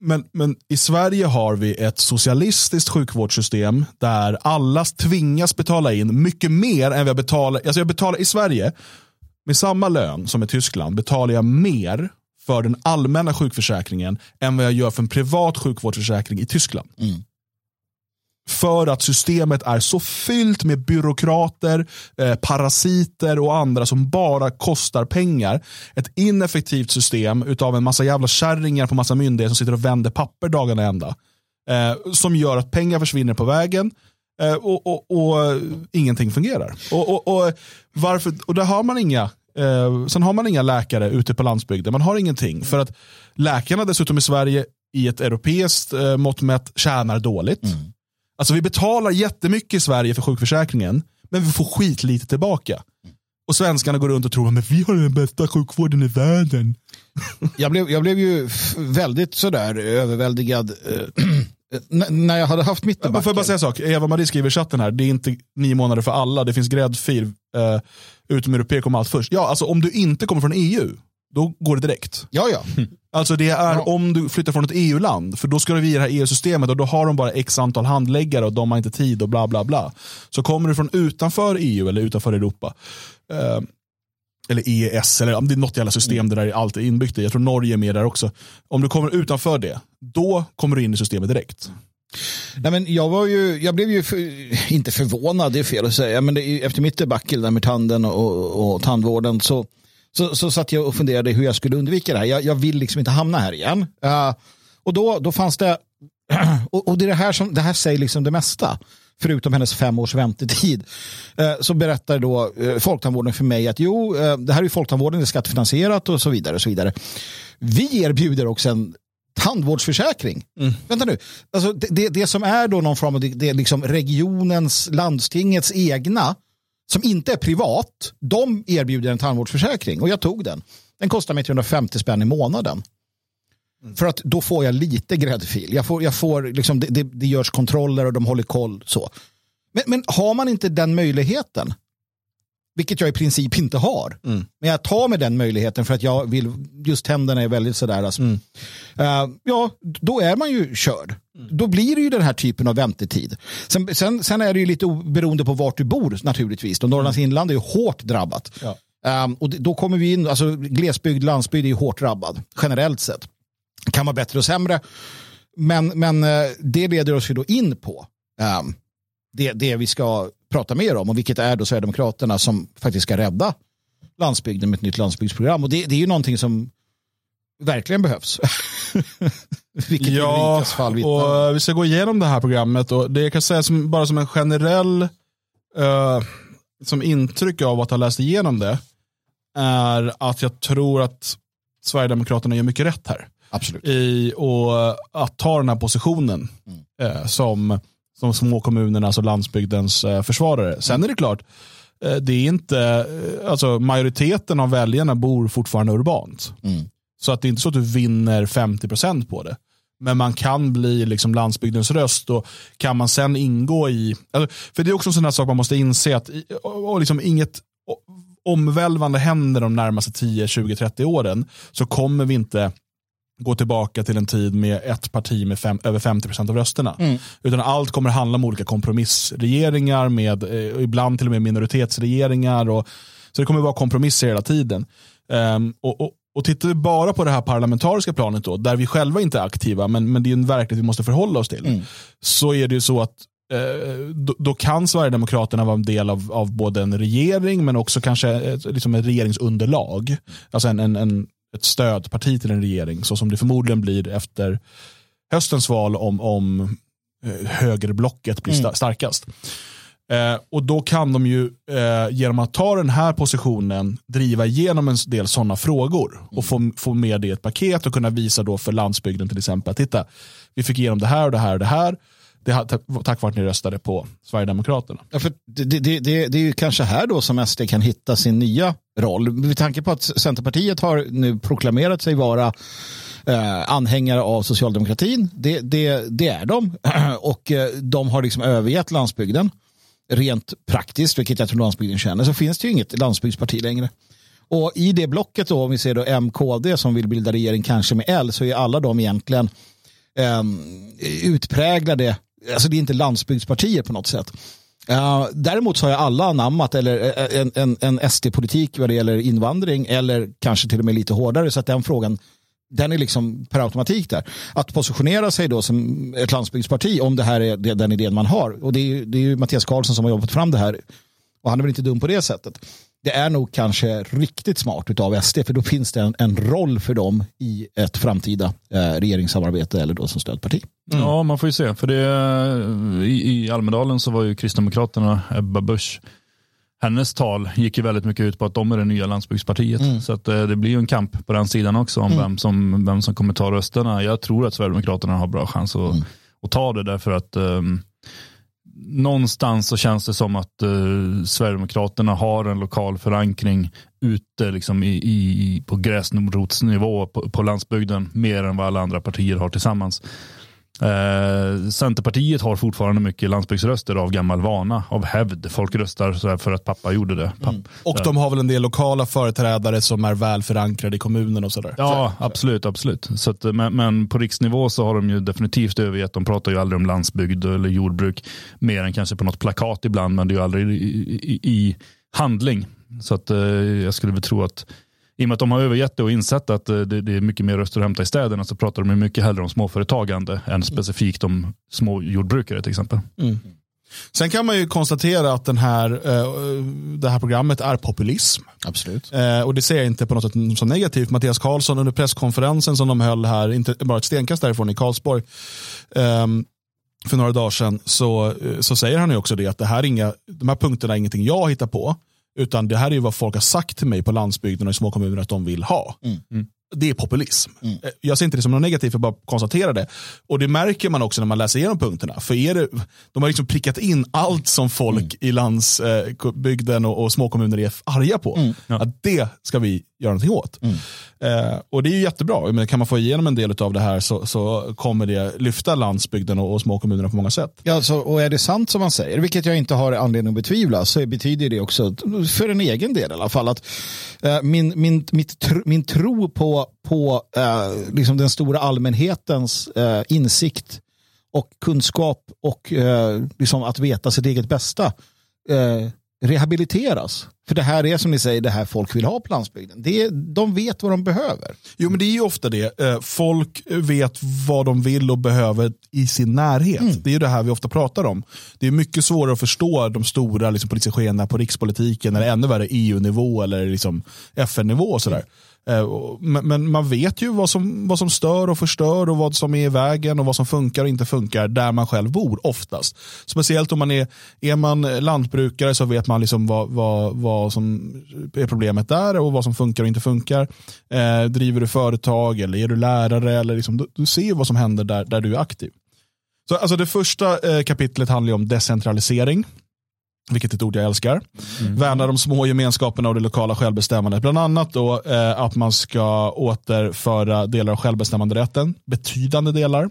men, men i Sverige har vi ett socialistiskt sjukvårdssystem där alla tvingas betala in mycket mer än vi betalar. Alltså jag betalar i Sverige, med samma lön som i Tyskland, betalar jag mer för den allmänna sjukförsäkringen än vad jag gör för en privat sjukvårdsförsäkring i Tyskland. Mm. För att systemet är så fyllt med byråkrater, eh, parasiter och andra som bara kostar pengar. Ett ineffektivt system utav en massa jävla kärringar på massa myndigheter som sitter och vänder papper dagarna ända. Eh, som gör att pengar försvinner på vägen eh, och, och, och, ingenting fungerar. Och, och, varför, och där har man inga eh, sen har man inga läkare ute på landsbygden. Man har ingenting. För att läkarna dessutom i Sverige i ett europeiskt eh, mått mätt tjänar dåligt. Mm. Alltså vi betalar jättemycket i Sverige för sjukförsäkringen, men vi får skit lite tillbaka. Och svenskarna går runt och tror att vi har den bästa sjukvården i världen. (laughs) Jag blev, jag blev ju väldigt sådär överväldigad (clears throat) äh, när jag hade haft mitt Får jag bara säga en sak? Eva-Marie skriver i chatten här, det är inte nio månader för alla, det finns gräddfil. Uh, utom europeer kommer allt först. Ja, alltså om du inte kommer från EU, då går det direkt. Ja, ja. Alltså det är ja. om du flyttar från ett EU-land, för då ska du via det här EU-systemet och då har de bara x antal handläggare och de har inte tid och bla bla bla. Så kommer du från utanför EU eller utanför Europa, eh, eller EES, eller det är något jävla system mm. där allt är inbyggt i. Jag tror Norge är med där också. Om du kommer utanför det, då kommer du in i systemet direkt. Nej, men jag, var ju, jag blev ju, för, inte förvånad, det är fel att säga, men det, efter mitt debacle med tanden och, och tandvården så så, så satt jag och funderade hur jag skulle undvika det här. Jag, jag vill liksom inte hamna här igen. Uh, och då, då fanns det, (clears throat) och, och, det är det här som, det här säger liksom det mesta förutom hennes fem års väntetid, uh, så berättar då uh, Folktandvården för mig att jo, det här är Folktandvården, det är skattefinansierat och så vidare. Och så vidare. Vi erbjuder också en tandvårdsförsäkring. Mm. Vänta nu, alltså det, det, det, som är då någon form av det, det liksom regionens, landstingets egna som inte är privat, de erbjuder en tandvårdsförsäkring och jag tog den. Den kostar mig 350 spänn i månaden. Mm. För att då får jag lite gräddfil. Jag får, jag får liksom, det, det, det görs kontroller och de håller koll. så. Men, men har man inte den möjligheten, vilket jag i princip inte har. Mm. Men jag tar med den möjligheten för att jag vill, just tänderna är väldigt sådär. Alltså. Mm. Uh, ja, då är man ju körd. Mm. Då blir det ju den här typen av väntetid. Sen, sen, sen, är det ju lite beroende på vart du bor naturligtvis. Norrlands mm. inland är ju hårt drabbat. Ja. Um, och då kommer vi in, alltså glesbygd, landsbygd är ju hårt drabbad generellt sett. Kan vara bättre och sämre. Men, men uh, det leder oss ju då in på um, det, det vi ska prata mer om och vilket är då Sverigedemokraterna som faktiskt ska rädda landsbygden med ett nytt landsbygdsprogram. Och det, det är ju någonting som verkligen behövs. (laughs) Vilket ja, fall och vi ska gå igenom det här programmet och det jag kan säga som, bara som en generell uh, som intryck av att ha läst igenom det är att jag tror att Sverigedemokraterna gör mycket rätt här. Absolut. i och att ta den här positionen eh, som de små kommunernas och landsbygdens eh, försvarare. Sen är det klart, eh, det är inte, eh, alltså majoriteten av väljarna bor fortfarande urbant. Mm. Så att det är inte så att du vinner 50% på det. Men man kan bli liksom landsbygdens röst och kan man sen ingå i, alltså, för det är också en sån här sak man måste inse att och liksom inget omvälvande händer de närmaste 10, 20, 30 åren så kommer vi inte gå tillbaka till en tid med ett parti med fem, över 50% av rösterna. Utan allt kommer handla om olika kompromissregeringar med eh, ibland till och med minoritetsregeringar. Och, så det kommer vara kompromisser hela tiden. Ehm, och, och, och tittar vi bara på det här parlamentariska planet då, där vi själva inte är aktiva, men, men det är en verklighet vi måste förhålla oss till. Så är det ju så att eh, då, då kan Sverigedemokraterna vara en del av, av både en regering men också kanske ett, liksom ett regeringsunderlag. Alltså en, en, en, ett stödparti till en regering så som det förmodligen blir efter höstens val om, om eh, högerblocket blir sta- starkast. Eh, och då kan de ju eh, genom att ta den här positionen driva igenom en del sådana frågor och få, få med det i ett paket och kunna visa då för landsbygden till exempel, titta, vi fick igenom det här och det här och det här. Det har, tack vare att ni röstade på Sverigedemokraterna. Ja, för det, det, det, det det är ju kanske här då som SD kan hitta sin nya roll. Med tanke på att Centerpartiet har nu proklamerat sig vara eh, anhängare av socialdemokratin. Det, det, det är de. (clears throat) Och eh, de har liksom övergett landsbygden. Rent praktiskt, vilket jag tror landsbygden känner, så finns det ju inget landsbygdsparti längre. Och i det blocket då, om vi ser då MKD som vill bilda regering kanske med L, så är alla de egentligen eh, utpräglade, alltså det är inte landsbygdspartier på något sätt. Uh, däremot så har jag alla anammat eller eh, eh, en, en, en SD-politik vad det gäller invandring eller kanske till och med lite hårdare så att den frågan den är liksom per automatik där. Att positionera sig då som ett landsbygdsparti om det här är den idén man har. Och det är, det är ju Mattias Karlsson som har jobbat fram det här. Och han är väl inte dum på det sättet. Det är nog kanske riktigt smart av SD för då finns det en, en roll för dem i ett framtida eh, regeringssamarbete eller då som stödparti. Ja, man får ju se. För det, i, I Almedalen så var ju Kristdemokraterna, Ebba Busch, hennes tal gick ju väldigt mycket ut på att de är det nya landsbygdspartiet. Så att, eh, det blir ju en kamp på den sidan också om vem, som, vem som kommer ta rösterna. Jag tror att Sverigedemokraterna har bra chans att, att ta det därför att ehm, någonstans så känns det som att eh, Sverigedemokraterna har en lokal förankring ute liksom i, i, på gräsrotsnivå på, på landsbygden mer än vad alla andra partier har tillsammans. Eh, Centerpartiet har fortfarande mycket landsbygdsröster av gammal vana, av hävd. Folk röstar så här för att pappa gjorde det. Papp, Och de har väl en del lokala företrädare som är väl förankrade i kommunen och sådär. Ja, absolut. absolut. Så att, men, men på riksnivå så har de ju definitivt övergett. De pratar ju aldrig om landsbygd eller jordbruk. Mer än kanske på något plakat ibland, men det är ju aldrig i, i, i handling. Så att, eh, jag skulle väl tro att i och med att de har övergett det och insett att eh, det, det är mycket mer röster att hämta i städerna så pratar de mycket hellre om småföretagande än specifikt om små jordbrukare till exempel. Sen kan man ju konstatera att den här, eh, det här programmet är populism. Absolut. Eh, och det ser jag inte på något sätt som negativt. Mattias Karlsson under presskonferensen som de höll här, inte bara ett stenkast därifrån i Karlsborg, ehm, för några dagar sedan, så, så säger han ju också det att det här är inga, de här punkterna är ingenting jag hittar på, utan det här är ju vad folk har sagt till mig på landsbygden och i små kommuner att de vill ha. Det är populism. Eh, Jag ser inte det som något negativt, jag bara konstaterar det. Och det märker man också när man läser igenom punkterna. För är det, de har liksom prickat in allt som folk i landsbygden och, och små kommuner är arga på. Att det ska vi göra någonting åt. Eh, och det är ju jättebra. Men kan man få igenom en del av det här så, så kommer det lyfta landsbygden och, och små kommunerna på många sätt. Ja, så, och är det sant som man säger, vilket jag inte har anledning att betvivla, så betyder det också, för en egen del i alla fall, att eh, min, min, mitt, tr, min tro på, på eh, liksom den stora allmänhetens eh, insikt och kunskap och eh, liksom att veta sitt eget bästa eh, rehabiliteras. För det här är som ni säger, det här folk vill ha på landsbygden. Det är, de vet vad de behöver. Jo men det är ju ofta det. Eh, Folk vet vad de vill och behöver i sin närhet. Det är ju det här vi ofta pratar om. Det är mycket svårare att förstå de stora liksom, politiska skeendena på rikspolitiken eller ännu värre EU-nivå eller liksom, FN-nivå och sådär. Och- Eh, men, man vet ju vad som, vad som stör och förstör och vad som är i vägen och vad som funkar och inte funkar där man själv bor oftast. Speciellt om man är, är man lantbrukare så vet man liksom vad, vad, vad vad som är problemet där och vad som funkar och inte funkar. Eh, driver du företag eller är du lärare? Eller liksom, du, du ser vad som händer där, där du är aktiv. Så, alltså det första eh, kapitlet handlar om decentralisering vilket är ett ord jag älskar. Mm. Värna de små gemenskaperna och det lokala självbestämmandet. Bland annat då eh, att man ska återföra delar av självbestämmanderätten, betydande delar,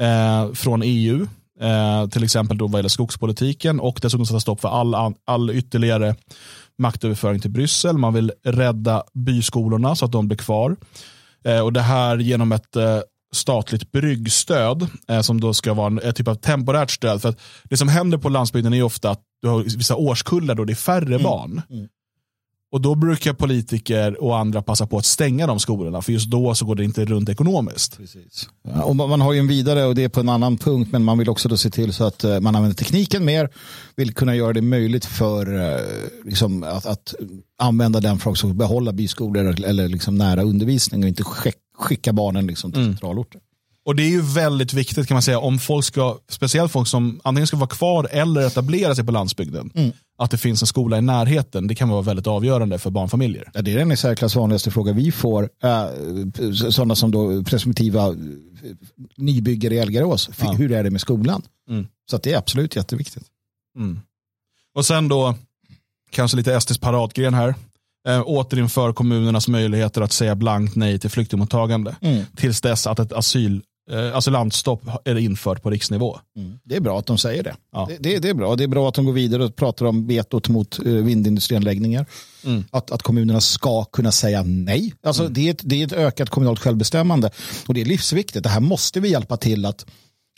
eh, från EU. Eh, till exempel då vad gäller skogspolitiken och dessutom sätta stopp för all, all ytterligare maktöverföring till Bryssel. Man vill rädda byskolorna så att de blir kvar. Eh, och Det här genom ett eh, statligt bryggstöd eh, som då ska vara en typ av temporärt stöd. För att Det som händer på landsbygden är ofta att du har vissa årskullar då det är färre mm. barn. Mm. Och då brukar politiker och andra passa på att stänga de skolorna för just då så går det inte runt ekonomiskt. Precis. Ja, och man har ju en vidare och det är på en annan punkt men man vill också då se till så att eh, man använder tekniken mer. Vill kunna göra det möjligt för eh, liksom, att, att använda den för att behålla byskolor eller liksom nära undervisning och inte skicka barnen liksom till mm. centralorter. Och det är ju väldigt viktigt kan man säga om folk ska, speciellt folk som antingen ska vara kvar eller etablera sig på landsbygden. Mm. Att det finns en skola i närheten, det kan vara väldigt avgörande för barnfamiljer. Ja, det är den i särklass vanligaste fråga vi får. Äh, sådana som då presumtiva eh, nybyggare i Elgarås. Ja. Hur är det med skolan? Mm. Så det är absolut jätteviktigt. Mm. Och sen då, kanske lite Estes paradgren här. Äh, återinför kommunernas möjligheter att säga blankt nej till flyktingmottagande. Mm. Tills dess att ett asyl eh, asylantstopp är infört på riksnivå. Mm. Det är bra att de säger det. Ja. Det, det. det, är bra. Det är bra att de går vidare och pratar om vetot mot eh, vindindustrianläggningar. Mm. Att, att kommunerna ska kunna säga nej. Alltså, mm. det, är ett, det är ett ökat kommunalt självbestämmande och det är livsviktigt. Det här måste vi hjälpa till att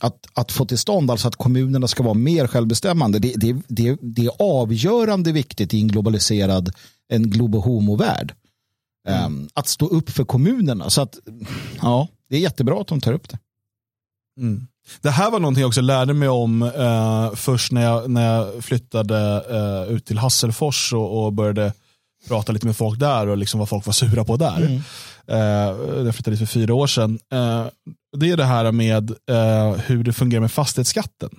att, att få till stånd, alltså att kommunerna ska vara mer självbestämmande, det, det, det, det är avgörande viktigt i en globaliserad, en globo-homo-värld. Mm. Um, att stå upp för kommunerna. Så att, ja, det är jättebra att de tar upp det. Mm. Det här var någonting jag också lärde mig om eh, först när jag, när jag flyttade eh, ut till Hasselfors och, och, började prata lite med folk där och liksom vad folk var sura på där. Mm. Eh, jag flyttade dit för fyra år sedan. Eh, det är det här med eh, hur det fungerar med fastighetsskatten.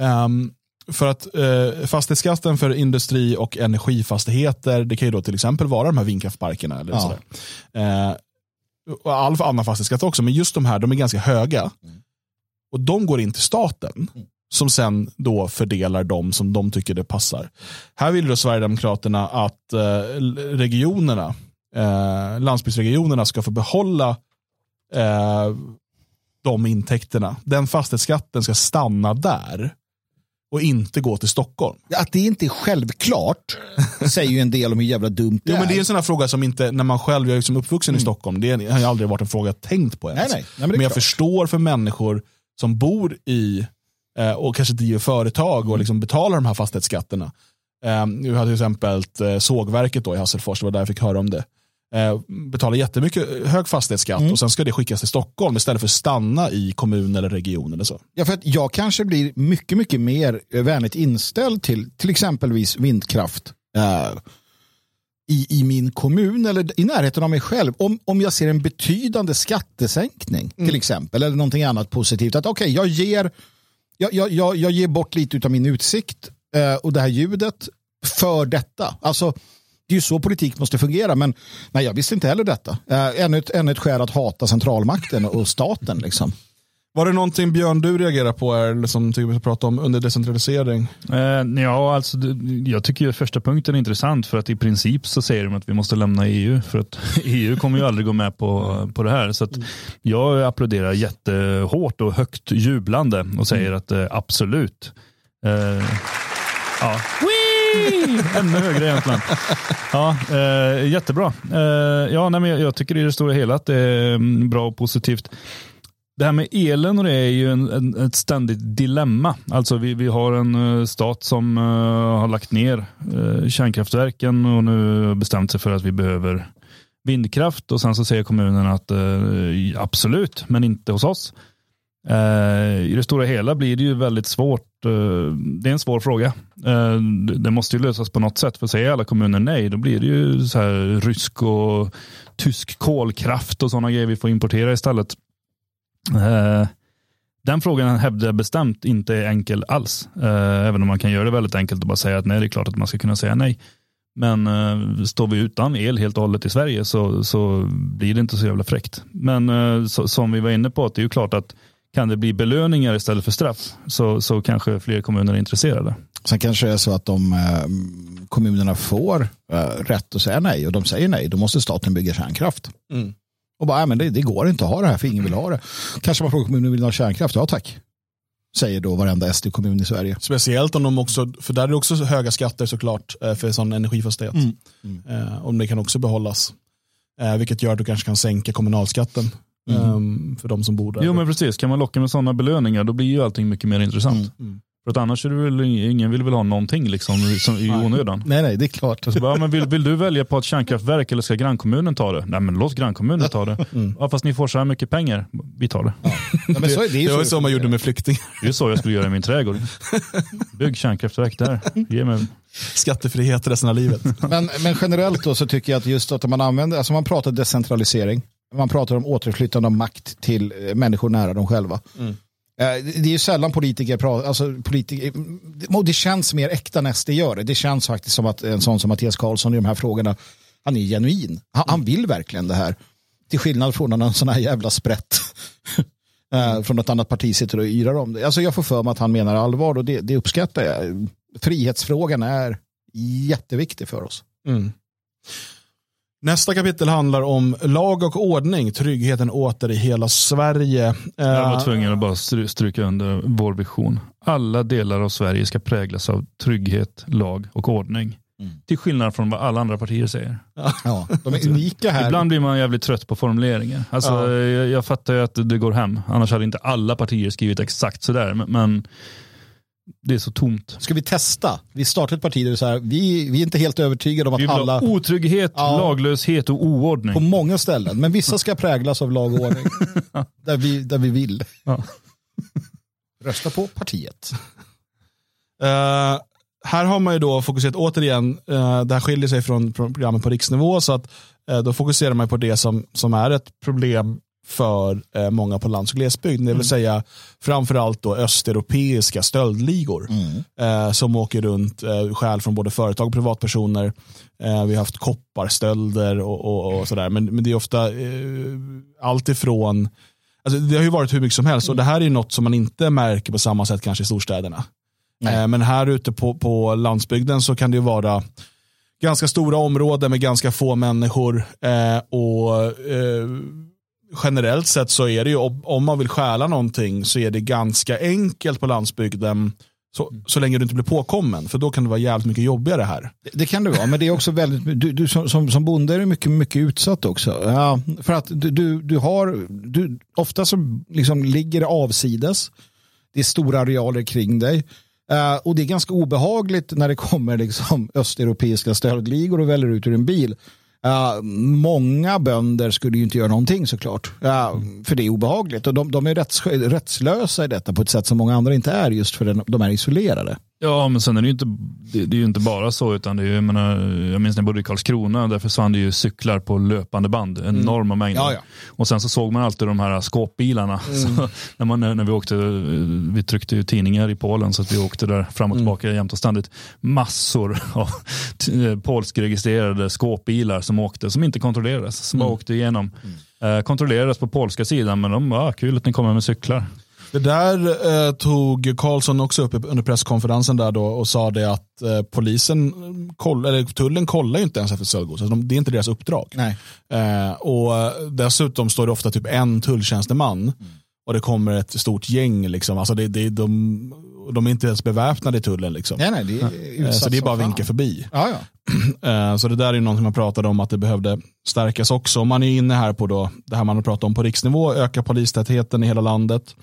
Mm. För att eh, fastighetsskatten för industri och energifastigheter, det kan ju då till exempel vara de här vindkraftparkerna. Eller ja. sådär. Och all annan fastighetsskatt också, men just de här de är ganska höga. Mm. Och de går in till staten mm. som sen då fördelar dem som de tycker det passar. Här vill då Sverigedemokraterna att eh, regionerna, eh, landsbygdsregionerna ska få behålla eh, de intäkterna. Den fastighetsskatten ska stanna där och inte gå till Stockholm. Att det inte är självklart säger ju en del om hur jävla dumt det jo, är. Men det är en sån här fråga som inte, när man själv, jag är liksom uppvuxen mm. i Stockholm, det har aldrig varit en fråga jag tänkt på ens. Nej, nej. nej men, men jag förstår för människor som bor i eh, och kanske driver företag och mm. liksom betalar de här fastighetsskatterna. Eh, vi hade till exempel eh, sågverket då i Hasselfors, det var där jag fick höra om det betalar jättemycket hög fastighetsskatt mm. och sen ska det skickas till Stockholm istället för att stanna i kommun eller region eller så. Ja, för att jag kanske blir mycket, mycket mer vänligt inställd till till exempelvis vindkraft eh, i, i min kommun eller i närheten av mig själv. Om, om jag ser en betydande skattesänkning mm. till exempel eller någonting annat positivt. Att okej, okay, jag ger jag, jag, jag, jag ger bort lite av min utsikt eh, och det här ljudet för detta. Alltså det är ju så politik måste fungera. Men nej, jag visste inte heller detta. Äh, ännu, ett, ännu ett skäl att hata centralmakten och staten. Liksom. Var det någonting Björn du reagerar på eller som tycker vi ska prata om under decentralisering? Eh, ja, alltså, jag tycker första punkten är intressant för att i princip så säger de att vi måste lämna EU för att (laughs) EU kommer ju aldrig gå med på, på det här. Så jag applåderar jättehårt och högt jublande och säger mm. att eh, absolut. Eh, ja. Ännu högre egentligen. Ja, eh, jättebra. Eh, ja, nej, men jag, jag tycker i det stora hela att det är mm, bra och positivt. Det här med elen och det är ju en, en, ett ständigt dilemma. Alltså vi, vi har en eh, stat som uh, har lagt ner uh, kärnkraftverken och nu bestämt sig för att vi behöver vindkraft och sen så säger kommunen att absolut, men inte hos oss. Eh, I det stora hela blir det ju väldigt svårt. Eh, det är en svår fråga. Eh, det måste ju lösas på något sätt. För säger alla kommuner nej, då blir det ju så här rysk och tysk kolkraft och sådana grejer vi får importera istället. Den frågan hävdar jag bestämt inte är enkel alls. Även om man kan göra det väldigt enkelt och bara säga att nej, det är klart att man ska kunna säga nej. Men eh, står vi utan el helt och hållet i Sverige så, så blir det inte så jävla fräckt. Men eh, så, som vi var inne på, att det är ju klart att kan det bli belöningar istället för straff så, så kanske fler kommuner är intresserade. Sen kanske det är så att de eh, kommunerna får eh, rätt att säga nej och de säger nej, då måste staten bygga kärnkraft. Mm. Och bara, "Nej, men det, det går inte att ha det här för ingen vill ha det. Kanske man frågar kommunen vill ha kärnkraft, ja tack. Säger då varenda SD-kommun i Sverige. Speciellt om de också, för där är det också så höga skatter såklart eh, för sån energifastighet. Mm. Eh, Om det kan också behållas. Eh, Vilket gör att du kanske kan sänka kommunalskatten Mm. ehm, för de som bor där. Jo men precis, kan man locka med sådana belöningar då blir ju allting mycket mer intressant. Mm. För att annars är det väl ingen vill väl ha någonting liksom som, i onödan. Nej, nej, det är klart. Så bara, men vill, vill du välja på ett kärnkraftverk eller ska grannkommunen ta det? Nej men låt grannkommunen ta det. (laughs) Mm. Ja, fast ni får så här mycket pengar, vi tar det. Ja, men så är det, var ju så så man gjorde med flyktingar. Det är så jag skulle göra i min trädgård. (laughs) Bygg kärnkraftverk där. Ge mig. Skattefrihet resten av livet. Men, men generellt då så tycker jag att just att man använder, alltså man pratar decentralisering, man pratar om återflyttande av makt till eh, människor nära dem själva. Mm. Eh, Det är ju sällan politiker pratar, alltså politiker, och det känns mer äkta när SD gör det. Det känns faktiskt som att en sån som Mattias Karlsson i de här frågorna, han är genuin. Han, han vill verkligen det här. Till skillnad från en sån här jävla sprätt (laughs) eh, från ett annat parti sitter och yrar om det. Alltså jag får för mig att han menar allvar och det, det uppskattar jag. Frihetsfrågan är jätteviktig för oss. Mm. Nästa kapitel handlar om lag och ordning, tryggheten åter i hela Sverige. Jag var Eh, tvungen att bara stry- stryka under vår vision. Alla delar av Sverige ska präglas av trygghet, lag och ordning. Mm. Till skillnad från vad alla andra partier säger. Ja, de är unika här. Ibland blir man jävligt trött på formuleringar. Alltså, Ja. jag, jag fattar ju att det går hem. Annars hade inte alla partier skrivit exakt sådär. Men, men det är så tomt. Ska vi testa? Vi startar ett parti där vi, så här, vi, vi är inte helt övertygade om Vi att vill alla ha otrygghet, Ja. laglöshet och oordning. på många ställen, men vissa ska präglas av lag och ordning. (laughs) där, vi, där vi vill. Ja. Rösta på partiet. Eh, här har man ju då fokuserat återigen, uh, det här skiljer sig från pro- programmet på riksnivå, så att eh, då fokuserar man på det som, som är ett problem för eh, många på lands och glesbygd, det vill säga framförallt då östeuropeiska stöldligor eh, som åker runt, eh, stjäl från både företag och privatpersoner. Eh, vi har haft kopparstölder och, och, och sådär, men, men det är ofta eh, allt ifrån Alltså det har ju varit hur mycket som helst och det här är ju något som man inte märker på samma sätt kanske i storstäderna. Eh, Men här ute på, på landsbygden så kan det ju vara ganska stora områden med ganska få människor. Och Generellt sett så är det ju om, man vill stjäla någonting så är det ganska enkelt på landsbygden. Så, så länge du inte blir påkommen, för då kan det vara jävligt mycket jobbigare här. Det, det kan det vara, men det är också väldigt, du, du som, som, som bonde är du mycket, mycket utsatt också. Ja, för att du, du, du har, du, ofta så liksom ligger det avsides. Det är stora arealer kring dig. Uh, och det är ganska obehagligt när det kommer liksom (laughs) östeuropeiska stöldligor och väller ut ur en bil. Uh, många bönder skulle ju inte göra någonting såklart. Uh, för det är obehagligt. Och de, de är rätts, rättslösa i detta på ett sätt som många andra inte är just för den, de är isolerade. Ja, men sen är det ju inte, det, det är ju inte bara så, utan det är ju, jag, menar, jag minns när jag bodde i Karlskrona, där försvann det ju cyklar på löpande band, enorma mängder. Ja, ja. Och sen så såg man alltid de här skåpbilarna. Så, när, man, när vi åkte, vi tryckte ju tidningar i Polen, så att vi åkte där fram och tillbaka jämt och ständigt. Massor av t- polskregistrerade skåpbilar som åkte, som inte kontrollerades, som bara åkte igenom. Eh, kontrollerades på polska sidan, men de var kul att ni kommer med cyklar. Det där eh, tog Karlsson också upp under presskonferensen där då och sa det att eh, polisen, koll, eller tullen kollar ju inte ens efter stöldgods. Alltså de, det är inte deras uppdrag. Nej. Eh, och dessutom står det ofta typ en tulltjänsteman och det kommer ett stort gäng. Liksom. Alltså det, det, de, de är inte ens beväpnade i tullen. Liksom. Nej, nej, det är Eh, så det är bara att vinka förbi. Ja, ja. (clears throat) Eh, Så det där är ju någonting man pratade om att det behövde stärkas också. Man är inne här på då, det här man har pratat om på riksnivå, öka polistätheten i hela landet.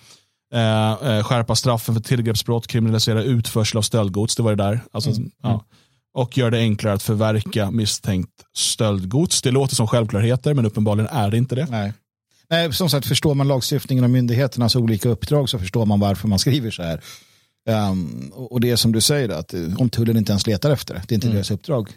Eh, eh, skärpa straffen för tillgreppsbrott, kriminalisera utförsel av stöldgods, det var det där. Alltså, ja. Och göra det enklare att förverka misstänkt stöldgods. Det låter som självklarheter, men uppenbarligen är det inte det. Nej. Nej, som sagt, förstår man lagstiftningen och myndigheternas olika uppdrag så förstår man varför man skriver så här. Ehm, och det är som du säger, att eh, om tullen inte ens letar efter det, det är inte deras uppdrag.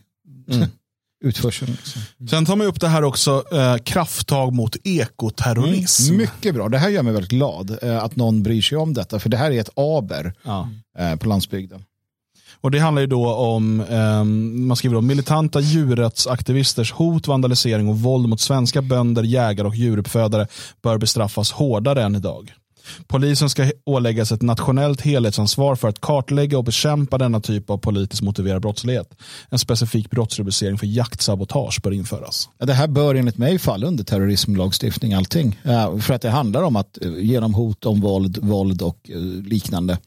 Utförseln. Liksom. Sen tar man upp det här också, eh, krafttag mot ekoterrorism. Mycket bra, det här gör mig väldigt glad eh, att någon bryr sig om detta, för det här är ett aber Ja. eh, på landsbygden. Och Det handlar ju då om, eh, man skriver om militanta djurrättsaktivisters hot, vandalisering och våld mot svenska bönder, jägare och djuruppfödare bör bestraffas hårdare än idag. Polisen ska åläggas ett nationellt helhetsansvar för att kartlägga och bekämpa denna typ av politiskt motiverad brottslighet. En specifik brottsrubricering för jaktsabotage bör införas. Det här bör enligt mig falla under terrorismlagstiftning allting. För att det handlar om att eh, genom hot om våld, våld och eh, liknande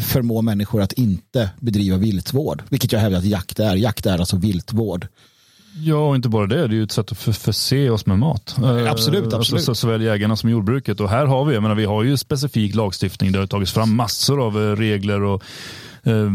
förmå människor att inte bedriva viltvård. Vilket jag hävdar att jakt är. Jakt är alltså viltvård. Ja, och inte bara det. Det är ju ett sätt att förse oss med mat. Absolut, eh, absolut. Alltså, så, såväl jägarna som jordbruket. Och här har vi, jag menar, vi har ju specifik lagstiftning. Det har tagits fram massor av eh, regler och eh,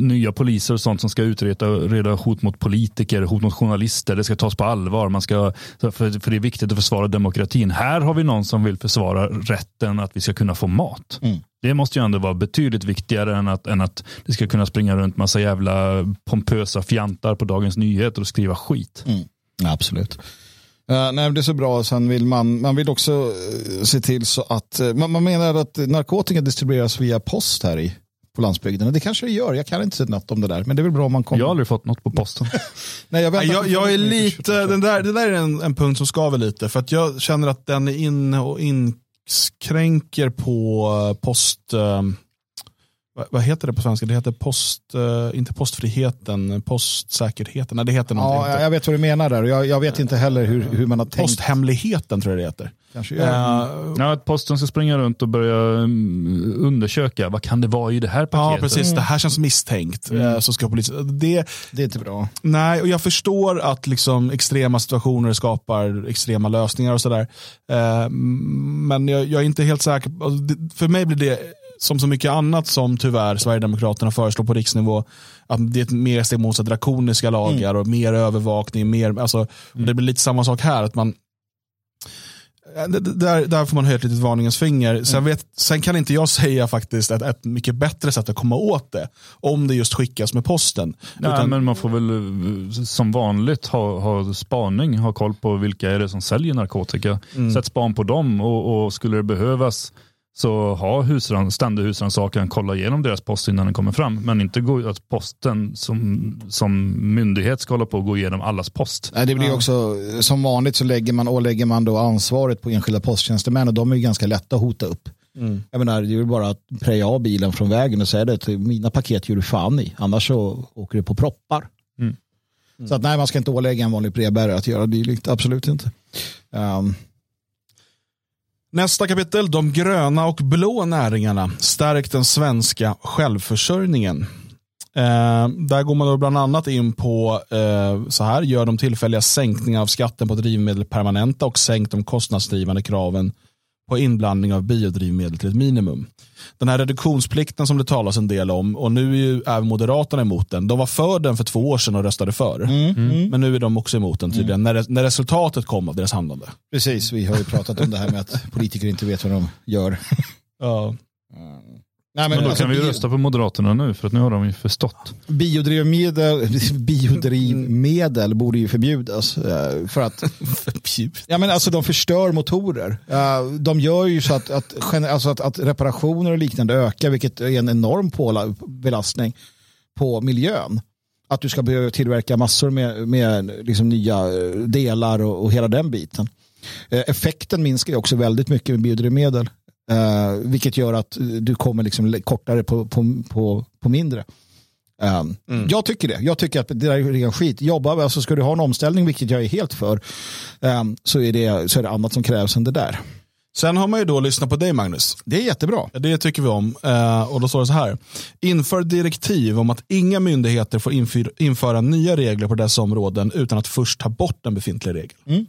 nya poliser och sånt som ska utreda reda hot mot politiker, hot mot journalister. Det ska tas på allvar. Man ska, för, för det är viktigt att försvara demokratin. Här har vi någon som vill försvara rätten att vi ska kunna få mat. Mm. Det måste ju ändå vara betydligt viktigare än att, än att det ska kunna springa runt massa jävla pompösa fjantar på Dagens Nyheter och skriva skit. Mm. Absolut. Uh, nej, det är så bra. Sen vill man, man vill också uh, se till så att uh, man, man menar att narkotika distribueras via post här i på landsbygden. Det kanske det gör. Jag kan inte säga något om det där. Men det är väl bra om man kommer. Jag har aldrig fått något på posten. (laughs) Nej, jag, jag, jag är lite, den där, det där är en, en punkt som skaver lite. För att jag känner att den är inne och inskränker på post... Um, vad heter det på svenska? Det heter post, uh, inte postfriheten, postsäkerheten. Nej, det heter. Ja, jag vet vad du menar där. Jag, jag vet inte heller hur, hur man har tänkt. Posthemligheten tror jag det heter. Kanske uh, ja, att posten ska springa runt och börja um, undersöka. Vad kan det vara i det här paketet? Ja, precis. Mm. Det här känns misstänkt. Mm. Uh, så ska polisen... Det, det är inte bra. Nej, och jag förstår att liksom extrema situationer skapar extrema lösningar och sådär. men jag, jag är inte helt säker. För mig blir det som så mycket annat som tyvärr Sverigedemokraterna föreslår på riksnivå, att det är ett mer steg mot drakoniska lagar mm. och mer övervakning. Mer, alltså, mm. Det blir lite samma sak här. att man där, där får man höja ett litet varningens finger. Sen, mm. vet, sen kan inte jag säga faktiskt ett, ett mycket bättre sätt att komma åt det. Om det just skickas med posten. Nej, Utan, men man får väl som vanligt ha, ha spaning, ha koll på vilka är det som säljer narkotika. Mm. Sätt span på dem och, och skulle det behövas så ha husran, ständig husrannsakan, kolla igenom deras post innan den kommer fram. Men inte gå, att posten som, som myndighet ska hålla på och gå igenom allas post. Nej, det blir också, som vanligt så lägger man, ålägger man då ansvaret på enskilda posttjänstemän och de är ganska lätta att hota upp. Mm. Jag menar, det är bara att preja av bilen från vägen och säga det till mina paket gör du fan i, annars så åker det på proppar. Mm. Mm. Så att nej, man ska inte ålägga en vanlig brevbärare att göra dylikt, absolut inte. Um, Nästa kapitel, de gröna och blå näringarna. Stärk den svenska självförsörjningen. Eh, där går man då bland annat in på eh, så här, gör de tillfälliga sänkningar av skatten på drivmedel permanenta och sänk de kostnadsdrivande kraven på inblandning av biodrivmedel till ett minimum. Den här reduktionsplikten som det talas en del om och nu är ju även Moderaterna emot den. De var för den för två år sedan och röstade för. Mm, mm. Men nu är de också emot den tydligen mm. när, när resultatet kom av deras handlande. Precis, vi har ju pratat om det här med att politiker inte vet vad de gör. ja. Nej, men, men då alltså, kan vi ju rösta på Moderaterna nu för att nu har de ju förstått. Biodrivmedel, (laughs) biodrivmedel borde ju förbjudas. Eh, för att ja, men alltså, de förstör motorer. De gör ju så att, att, alltså att, att reparationer och liknande ökar vilket är en enorm belastning på miljön. Att du ska behöva tillverka massor med, med liksom nya eh, delar och, och hela den biten. Eh, effekten minskar ju också väldigt mycket med biodrivmedel. Uh, vilket gör att du kommer liksom kortare på, på, på, på mindre. Um, mm. Jag tycker det. Jag tycker att det där är ren skit. Jobba, alltså ska du ha en omställning, vilket jag är helt för, um, så, är det, så är det annat som krävs än det där. Sen har man ju då lyssnat på dig Magnus. Det är jättebra. Det tycker vi om. Uh, och då står det så här. Inför direktiv om att inga myndigheter får införa nya regler på dessa områden utan att först ta bort en befintlig regel. Mm.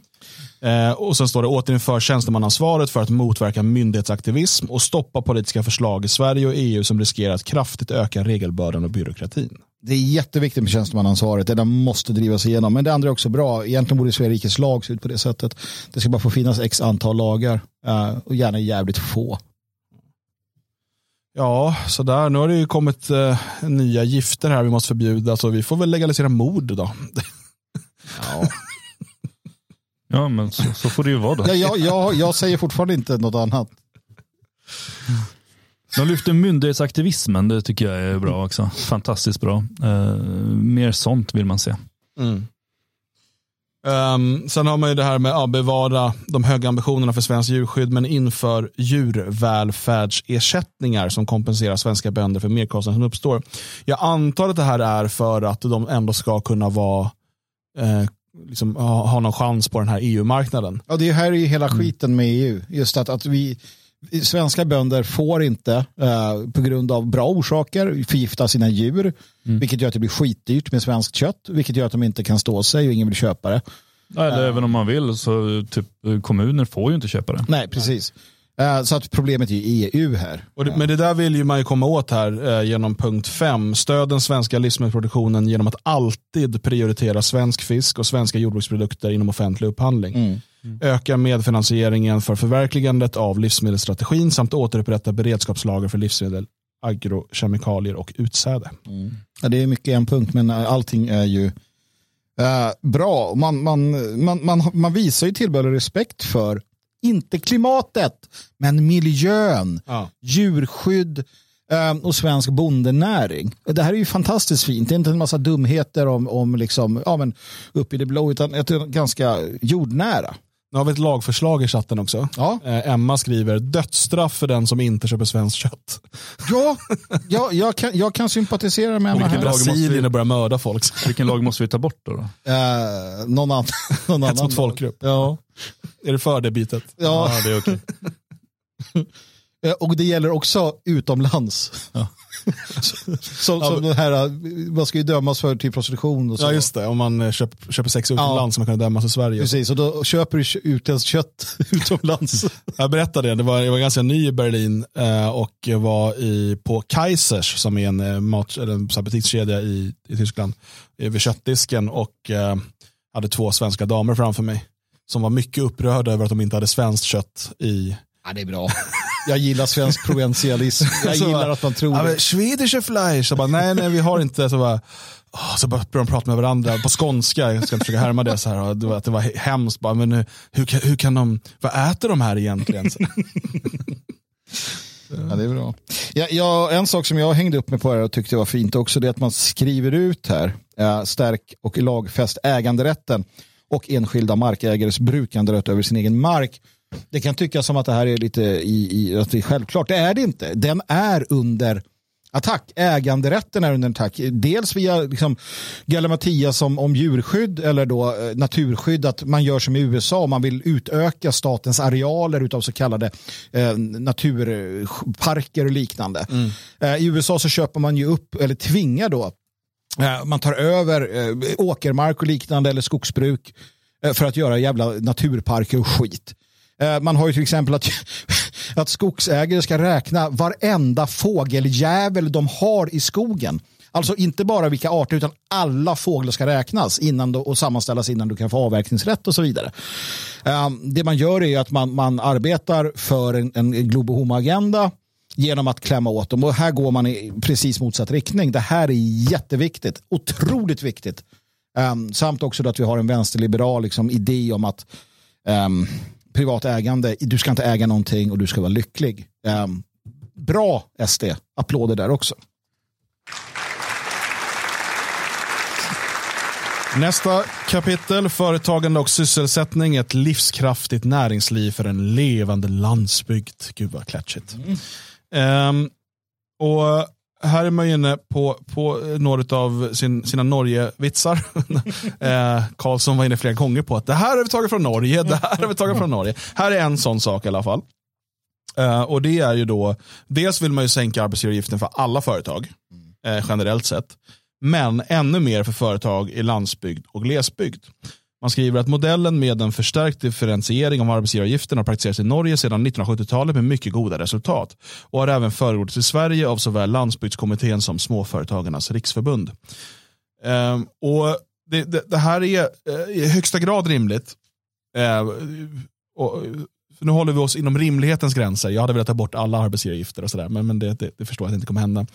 Eh, och sen står det återinför tjänstemannaansvaret för att motverka myndighetsaktivism och stoppa politiska förslag i Sverige och EU som riskerar att kraftigt öka regelbördan och byråkratin. Det är jätteviktigt med tjänstemannaansvaret. Det måste drivas igenom. Men det andra är också bra. Egentligen borde Sverige rikes lag se ut på det sättet. Det ska bara få finnas x antal lagar eh, och gärna jävligt få. Ja, sådär. Nu har det ju kommit eh, nya gifter här vi måste förbjuda. Så vi får väl legalisera mord då. (laughs) Ja. Ja, men så, så får det ju vara då. Ja, jag, jag, jag säger fortfarande inte något annat. De lyfter myndighetsaktivismen, det tycker jag är bra också. Fantastiskt bra. Eh, mer sånt vill man se. Mm. Um, sen har man ju det här med att bevara de höga ambitionerna för svenskt djurskydd men inför djurvälfärdsersättningar som kompenserar svenska bönder för merkostnader som uppstår. Jag antar att det här är för att de ändå ska kunna vara eh, liksom, ha, någon chans på den här EU-marknaden. Ja, det här är ju hela skiten med EU. Just att, att vi svenska bönder får inte eh, på grund av bra orsaker förgifta sina djur. Mm. Vilket gör att det blir skitdyrt med svenskt kött. Vilket gör att de inte kan stå sig och ingen vill köpa det. eller uh, även om man vill så typ kommuner får ju inte köpa det. Nej, precis. Uh, så att problemet är EU här. Det, men det där vill ju man ju komma åt här uh, genom punkt 5. Stöd den svenska livsmedelsproduktionen genom att alltid prioritera svensk fisk och svenska jordbruksprodukter inom offentlig upphandling. Mm. Mm. Öka medfinansieringen för förverkligandet av livsmedelsstrategin samt återupprätta beredskapslager för livsmedel, agrokemikalier och utsäde. Mm. Ja, det är mycket en punkt, men allting är ju äh, bra. Man, man, man, man, man visar ju tillbörlig respekt för, inte klimatet, men miljön, ja. djurskydd, ehm, och svensk bondenäring. Det här är ju fantastiskt fint. Det är inte en massa dumheter om, om liksom, ja, men upp i det blå, utan ett ganska jordnära. Nu har vi ett lagförslag i chatten också. Ja. Eh, Emma skriver dödsstraff för den som inte köper svenskt kött. Ja, (laughs) ja jag, kan, jag kan sympatisera med Emma. Vilken Brasilien och börja mörda folk. Vilken lag måste vi ta bort då? då? Eh, någon annan. (laughs) någon Hets mot folkgrupp. Ja. Är det för det bytet? Ja, ja det är okej. (laughs) Eh, och det gäller också utomlands. Ja. (laughs) som, som den här, man ska ju dömas för till prostitution och så. Ja just det, om man eh, köper, köper sex utomlands ja. man kan dömas i Sverige. Precis, och då köper du utländskt kött (laughs) utomlands. jag berättade det, det var, jag var ganska ny i Berlin eh, och var i, på Kaisers som är en, mat, eller en butikskedja i, i Tyskland vid köttdisken och eh, hade två svenska damer framför mig som var mycket upprörda över att de inte hade svenskt kött i Ja, det är bra. (laughs) Jag gillar svensk provincialism. (laughs) Jag gillar att man tror ja, men, Swedish Fleisch. Så bara, nej, nej, vi har inte. Så bara, oh, så började de prata med varandra på skånska. Jag ska försöka härma det. Så här, det, var, att det var hemskt. Bara, men hur, hur kan de, vad äter de här egentligen? (laughs) Ja, det är bra. Ja, ja, en sak som jag hängde upp mig på här och tyckte var fint också det är att man skriver ut här ja, stärk och lagfäst äganderätten och enskilda markägares brukanderätt över sin egen mark det kan tyckas som att det här är lite i, i, att det är självklart. Det är det inte. Den är under attack. Äganderätten är under attack. Dels via liksom, Mattias om, om djurskydd eller då eh, naturskydd. Att man gör som i USA. Man vill utöka statens arealer av så kallade eh, naturparker och liknande. Mm. Eh, I USA så köper man ju upp eller tvingar då Eh, man tar över eh, åkermark och liknande eller skogsbruk eh, för att göra jävla naturparker och skit. Man har ju till exempel att, (laughs) att skogsägare ska räkna varenda fågeljävel de har i skogen. Alltså inte bara vilka arter utan alla fåglar ska räknas innan och sammanställas innan du kan få avverkningsrätt och så vidare. Det man gör är att man, man arbetar för en, en globohoma-agenda genom att klämma åt dem och här går man i precis motsatt riktning. Det här är jätteviktigt, otroligt viktigt. Um, samt också att vi har en vänsterliberal liksom, idé om att um, privat ägande, du ska inte äga någonting och du ska vara lycklig. Um, bra SD, applåder där också. Nästa kapitel, företagande och sysselsättning, ett livskraftigt näringsliv för en levande landsbygd. Gud vad klatschigt. Mm. Um, och här är man ju inne på, på några av sin, sina Norge-vitsar. (laughs) eh, Karlsson var inne flera gånger på att det här har vi tagit från Norge, det här har vi tagit från Norge. Här är en sån sak i alla fall. Eh, och det är ju då, dels vill man ju sänka arbetsgivaravgiften för alla företag, eh, generellt sett. Men ännu mer för företag i landsbygd och glesbygd. Man skriver att modellen med en förstärkt differentiering av arbetsgivaravgiften har praktiserats i Norge sedan 1970-talet med mycket goda resultat och har även förordats i Sverige av såväl landsbygdskommittén som Småföretagarnas riksförbund. Ehm, och det, det, det, här är eh, i högsta grad rimligt. Ehm, och, nu håller vi oss inom rimlighetens gränser. Jag hade velat ta bort alla arbetsgivaravgifter och sådär, men, men det, det, det, förstår jag att det inte kommer hända.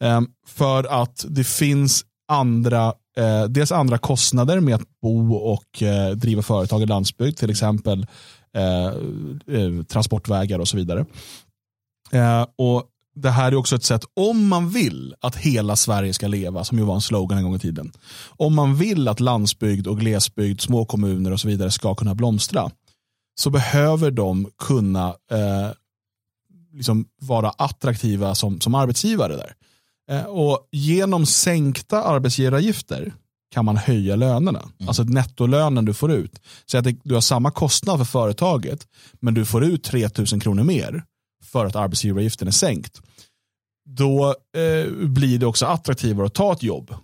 Ehm, för att det finns andra eh, dels andra kostnader med att bo och eh, driva företag i landsbygd, till exempel eh, eh, transportvägar och så vidare. Eh, och det här är också ett sätt, om man vill att hela Sverige ska leva, som ju var en slogan en gång i tiden. Om man vill att landsbygd och glesbygd, små kommuner och så vidare ska kunna blomstra, så behöver de kunna eh, liksom vara attraktiva som, som arbetsgivare där. Eh, och genom sänkta arbetsgivaravgifter kan man höja lönerna. Mm. Alltså nettolönen du får ut. Så att du har samma kostnad för företaget, men du får ut 3000 kronor mer för att arbetsgivaravgiften är sänkt. Då eh, blir det också attraktivare att ta ett jobb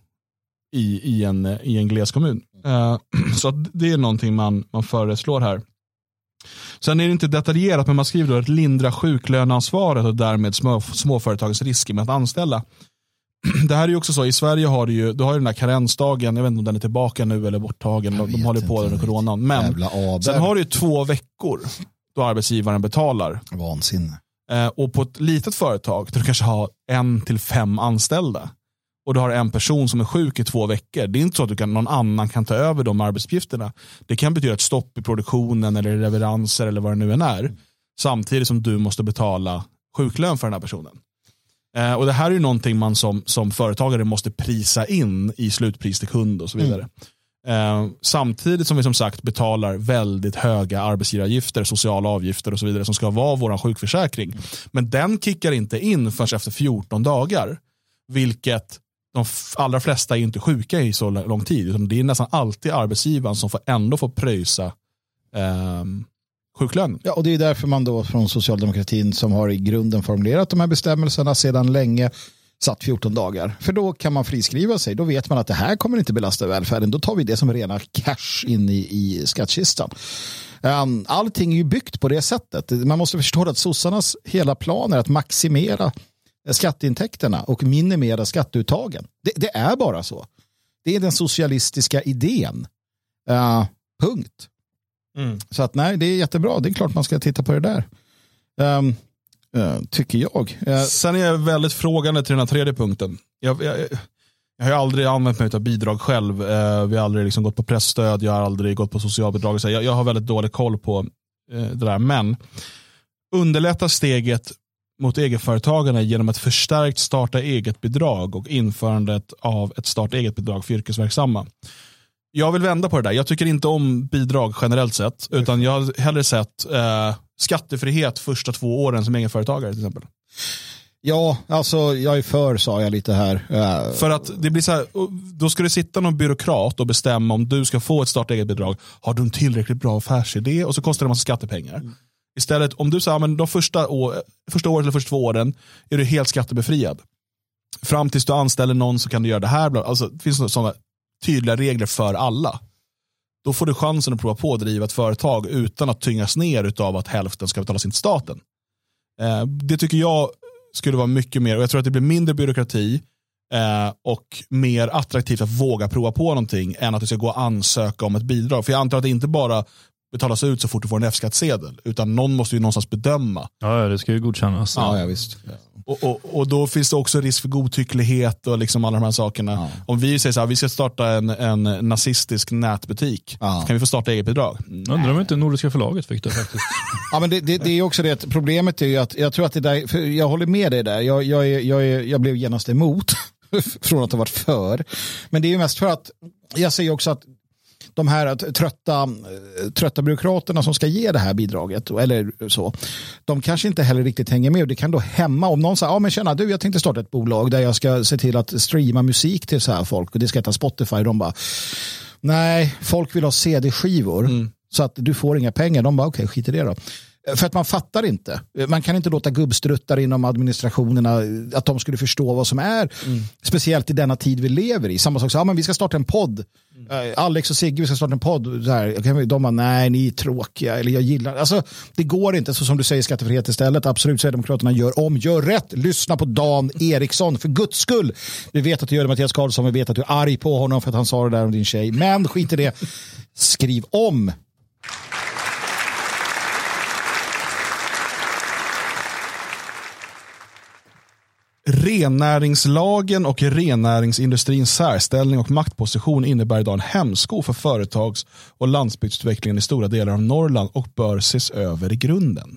i, i, en, i en gleskommun. Eh, (clears throat) så det är någonting man, man föreslår här. Sen är det inte detaljerat, men man skriver då att lindra sjuklöneansvaret och därmed små, småföretagens risker med att anställa. (clears throat) Det här är ju också så, i Sverige har du ju, du har ju den här karensdagen, jag vet inte om den är tillbaka nu eller borttagen, de, de håller på under coronan. Men sen har du ju två veckor då arbetsgivaren betalar. Vansinne. Eh, och på ett litet företag där du kanske har en till fem anställda och du har en person som är sjuk i två veckor. Det är inte så att du kan, någon annan kan ta över de arbetsuppgifterna. Det kan betyda ett stopp i produktionen eller leveranser eller vad det nu än är. Samtidigt som du måste betala sjuklön för den här personen. Eh, och Det här är ju någonting man som, som företagare måste prisa in i slutpris till kund och så vidare. Mm. Eh, samtidigt som vi som sagt betalar väldigt höga arbetsgivaravgifter, sociala avgifter och så vidare som ska vara vår sjukförsäkring. Men den kickar inte in förrän efter 14 dagar. Vilket de allra flesta är inte sjuka i så lång tid. Det är nästan alltid arbetsgivaren som får ändå får pröjsa eh, sjuklönen. Ja, och det är därför man då från socialdemokratin som har i grunden formulerat de här bestämmelserna sedan länge satt 14 dagar. För då kan man friskriva sig. Då vet man att det här kommer inte belasta välfärden. Då tar vi det som rena cash in i, i skattkistan. Um, allting är ju byggt på det sättet. Man måste förstå att sossarnas hela plan är att maximera skatteintäkterna och minimera skatteuttagen. Det, det är bara så. Det är den socialistiska idén. Uh, punkt. Mm. Så att nej, det är jättebra. Det är klart man ska titta på det där. Um, uh, tycker jag. Uh, Sen är jag väldigt frågande till den här tredje punkten. Jag, jag, jag har aldrig använt mig av bidrag själv. Uh, vi har aldrig liksom gått på pressstöd, jag har aldrig gått på socialbidrag. Så jag, jag har väldigt dålig koll på det där. Men underlätta steget mot egenföretagarna genom ett förstärkt starta eget-bidrag och införandet av ett starta eget-bidrag för yrkesverksamma. Jag vill vända på det där. Jag tycker inte om bidrag generellt sett, utan jag har hellre sett eh, skattefrihet första två åren som egenföretagare till exempel. Ja, alltså jag är för sa jag lite här. Uh, för att det blir så här, då ska det sitta någon byråkrat och bestämma om du ska få ett starta eget bidrag. Har du en tillräckligt bra affärsidé? Och så kostar det en massa skattepengar. Mm. Istället om du säger att de första, år, första året eller första två åren är du helt skattebefriad. Fram tills du anställer någon så kan du göra det här. Alltså, det finns sådana tydliga regler för alla. Då får du chansen att prova på att driva ett företag utan att tyngas ner av att hälften ska betalas in till staten. Eh, det tycker jag skulle vara mycket mer, och jag tror att det blir mindre byråkrati eh, och mer attraktivt att våga prova på någonting än att du ska gå och ansöka om ett bidrag. För jag antar att det inte bara betalas ut så fort du får en F-skattsedel. Utan någon måste ju någonstans bedöma. Ja, det ska ju godkännas. Ja, ja visst. Och, och, och, då finns det också risk för godtycklighet och liksom alla de här sakerna. Ja. Om vi säger så här, vi ska starta en, en nazistisk nätbutik, ja. kan vi få starta eget bidrag? Undrar om inte Nordiska förlaget fick det faktiskt. (laughs) ja, men det, det, det, är också det, problemet är ju att jag tror att det där, jag håller med dig där, jag, jag, jag, jag blev genast emot (laughs) från att ha varit för. Men det är ju mest för att jag säger också att de här trötta, trötta byråkraterna som ska ge det här bidraget, eller så, de kanske inte heller riktigt hänger med och det kan då hämma om någon säger, ja men tjena du jag tänkte starta ett bolag där jag ska se till att streama musik till så här folk och det ska heta Spotify, de bara, nej, folk vill ha CD-skivor. Mm. Så att du får inga pengar. De bara, okej, okay, skit i det då. För att man fattar inte. Man kan inte låta gubbstruttar inom administrationerna att de skulle förstå vad som är. Mm. Speciellt i denna tid vi lever i. Samma sak, så, ja, men vi ska starta en podd. Mm. Alex och Sigge, vi ska starta en podd. Så här, de bara, nej, ni är tråkiga. Eller jag gillar. Alltså, det går inte. Så som du säger, skattefrihet istället. Absolut, Sverigedemokraterna gör om. Gör rätt. Lyssna på Dan Eriksson, för guds skull. Vi vet att du gör det Mattias Karlsson. Vi vet att du är arg på honom för att han sa det där om din tjej. Men skit i det. Skriv om. Rennäringslagen och rennäringsindustrins särställning och maktposition innebär idag en hämsko för företags och landsbygdsutvecklingen i stora delar av Norrland och bör ses över i grunden.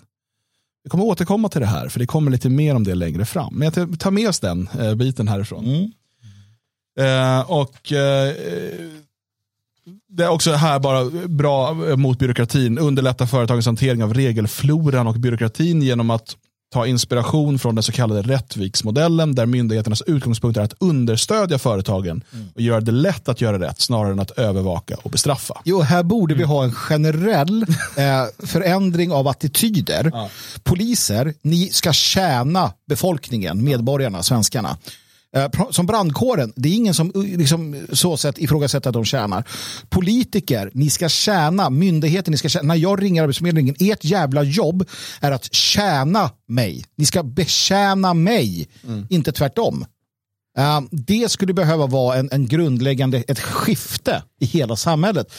vi kommer återkomma till det här, för det kommer lite mer om det längre fram. Men jag tar med oss den eh, biten härifrån. Mm. Eh, och eh, det är också här bara bra mot byråkratin. Underlätta företagens hantering av regelfloran och byråkratin genom att ta inspiration från den så kallade Rättviksmodellen där myndigheternas utgångspunkt är att understödja företagen och göra det lätt att göra rätt snarare än att övervaka och bestraffa. Jo, här borde vi ha en generell eh, förändring av attityder. Ja. Poliser, ni ska tjäna befolkningen, medborgarna, svenskarna. Eh, Som brandkåren, det är ingen som uh, liksom, så sätt ifrågasätter att de tjänar. Politiker, ni ska tjäna, myndigheter, ni ska tjäna. När jag ringer Arbetsförmedlingen, ert jävla jobb är att tjäna mig. Ni ska betjäna mig, inte tvärtom. Eh, det skulle behöva vara en, en grundläggande, ett skifte i hela samhället.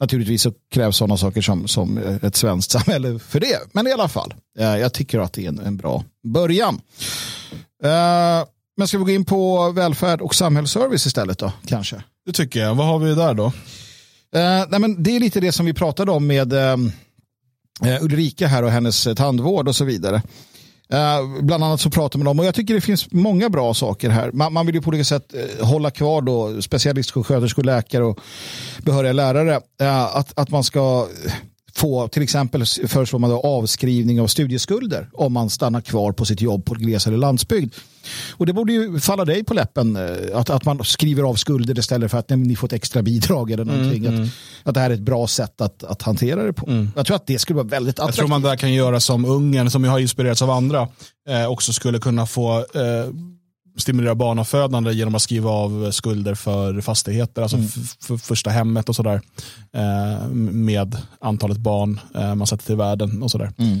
Naturligtvis så krävs sådana saker som, som eh, ett svenskt (laughs) samhälle för det. Men i alla fall, eh, jag tycker att det är en, en bra början. Eh, men ska vi gå in på välfärd och samhällsservice istället då, kanske? Det tycker jag. Vad har vi där då? Eh, nej, men det är lite det som vi pratade om med eh, eh, Ulrika här och hennes eh, tandvård och så vidare. Eh, bland annat så pratar man om, och jag tycker det finns många bra saker här. Man, man vill ju på olika sätt eh, hålla kvar då specialistsjuksköterskor, läkare och behöriga lärare. Eh, att, att man ska få, till exempel föreslår man då avskrivning av studieskulder om man stannar kvar på sitt jobb på gles eller landsbygd. Och det borde ju falla dig på läppen eh, att, att man skriver av skulder istället för att nej, ni får ett extra bidrag eller någonting. Att, att det här är ett bra sätt att, att hantera det på. Jag tror att det skulle vara väldigt Jag attraktivt. tror man där kan göra som Ungern, som ju har inspirerats av andra, eh, också skulle kunna få eh, stimulera barnafödande genom att skriva av skulder för fastigheter, alltså f- för första hemmet och sådär. Eh, med antalet barn eh, man sätter till världen och sådär. Eh,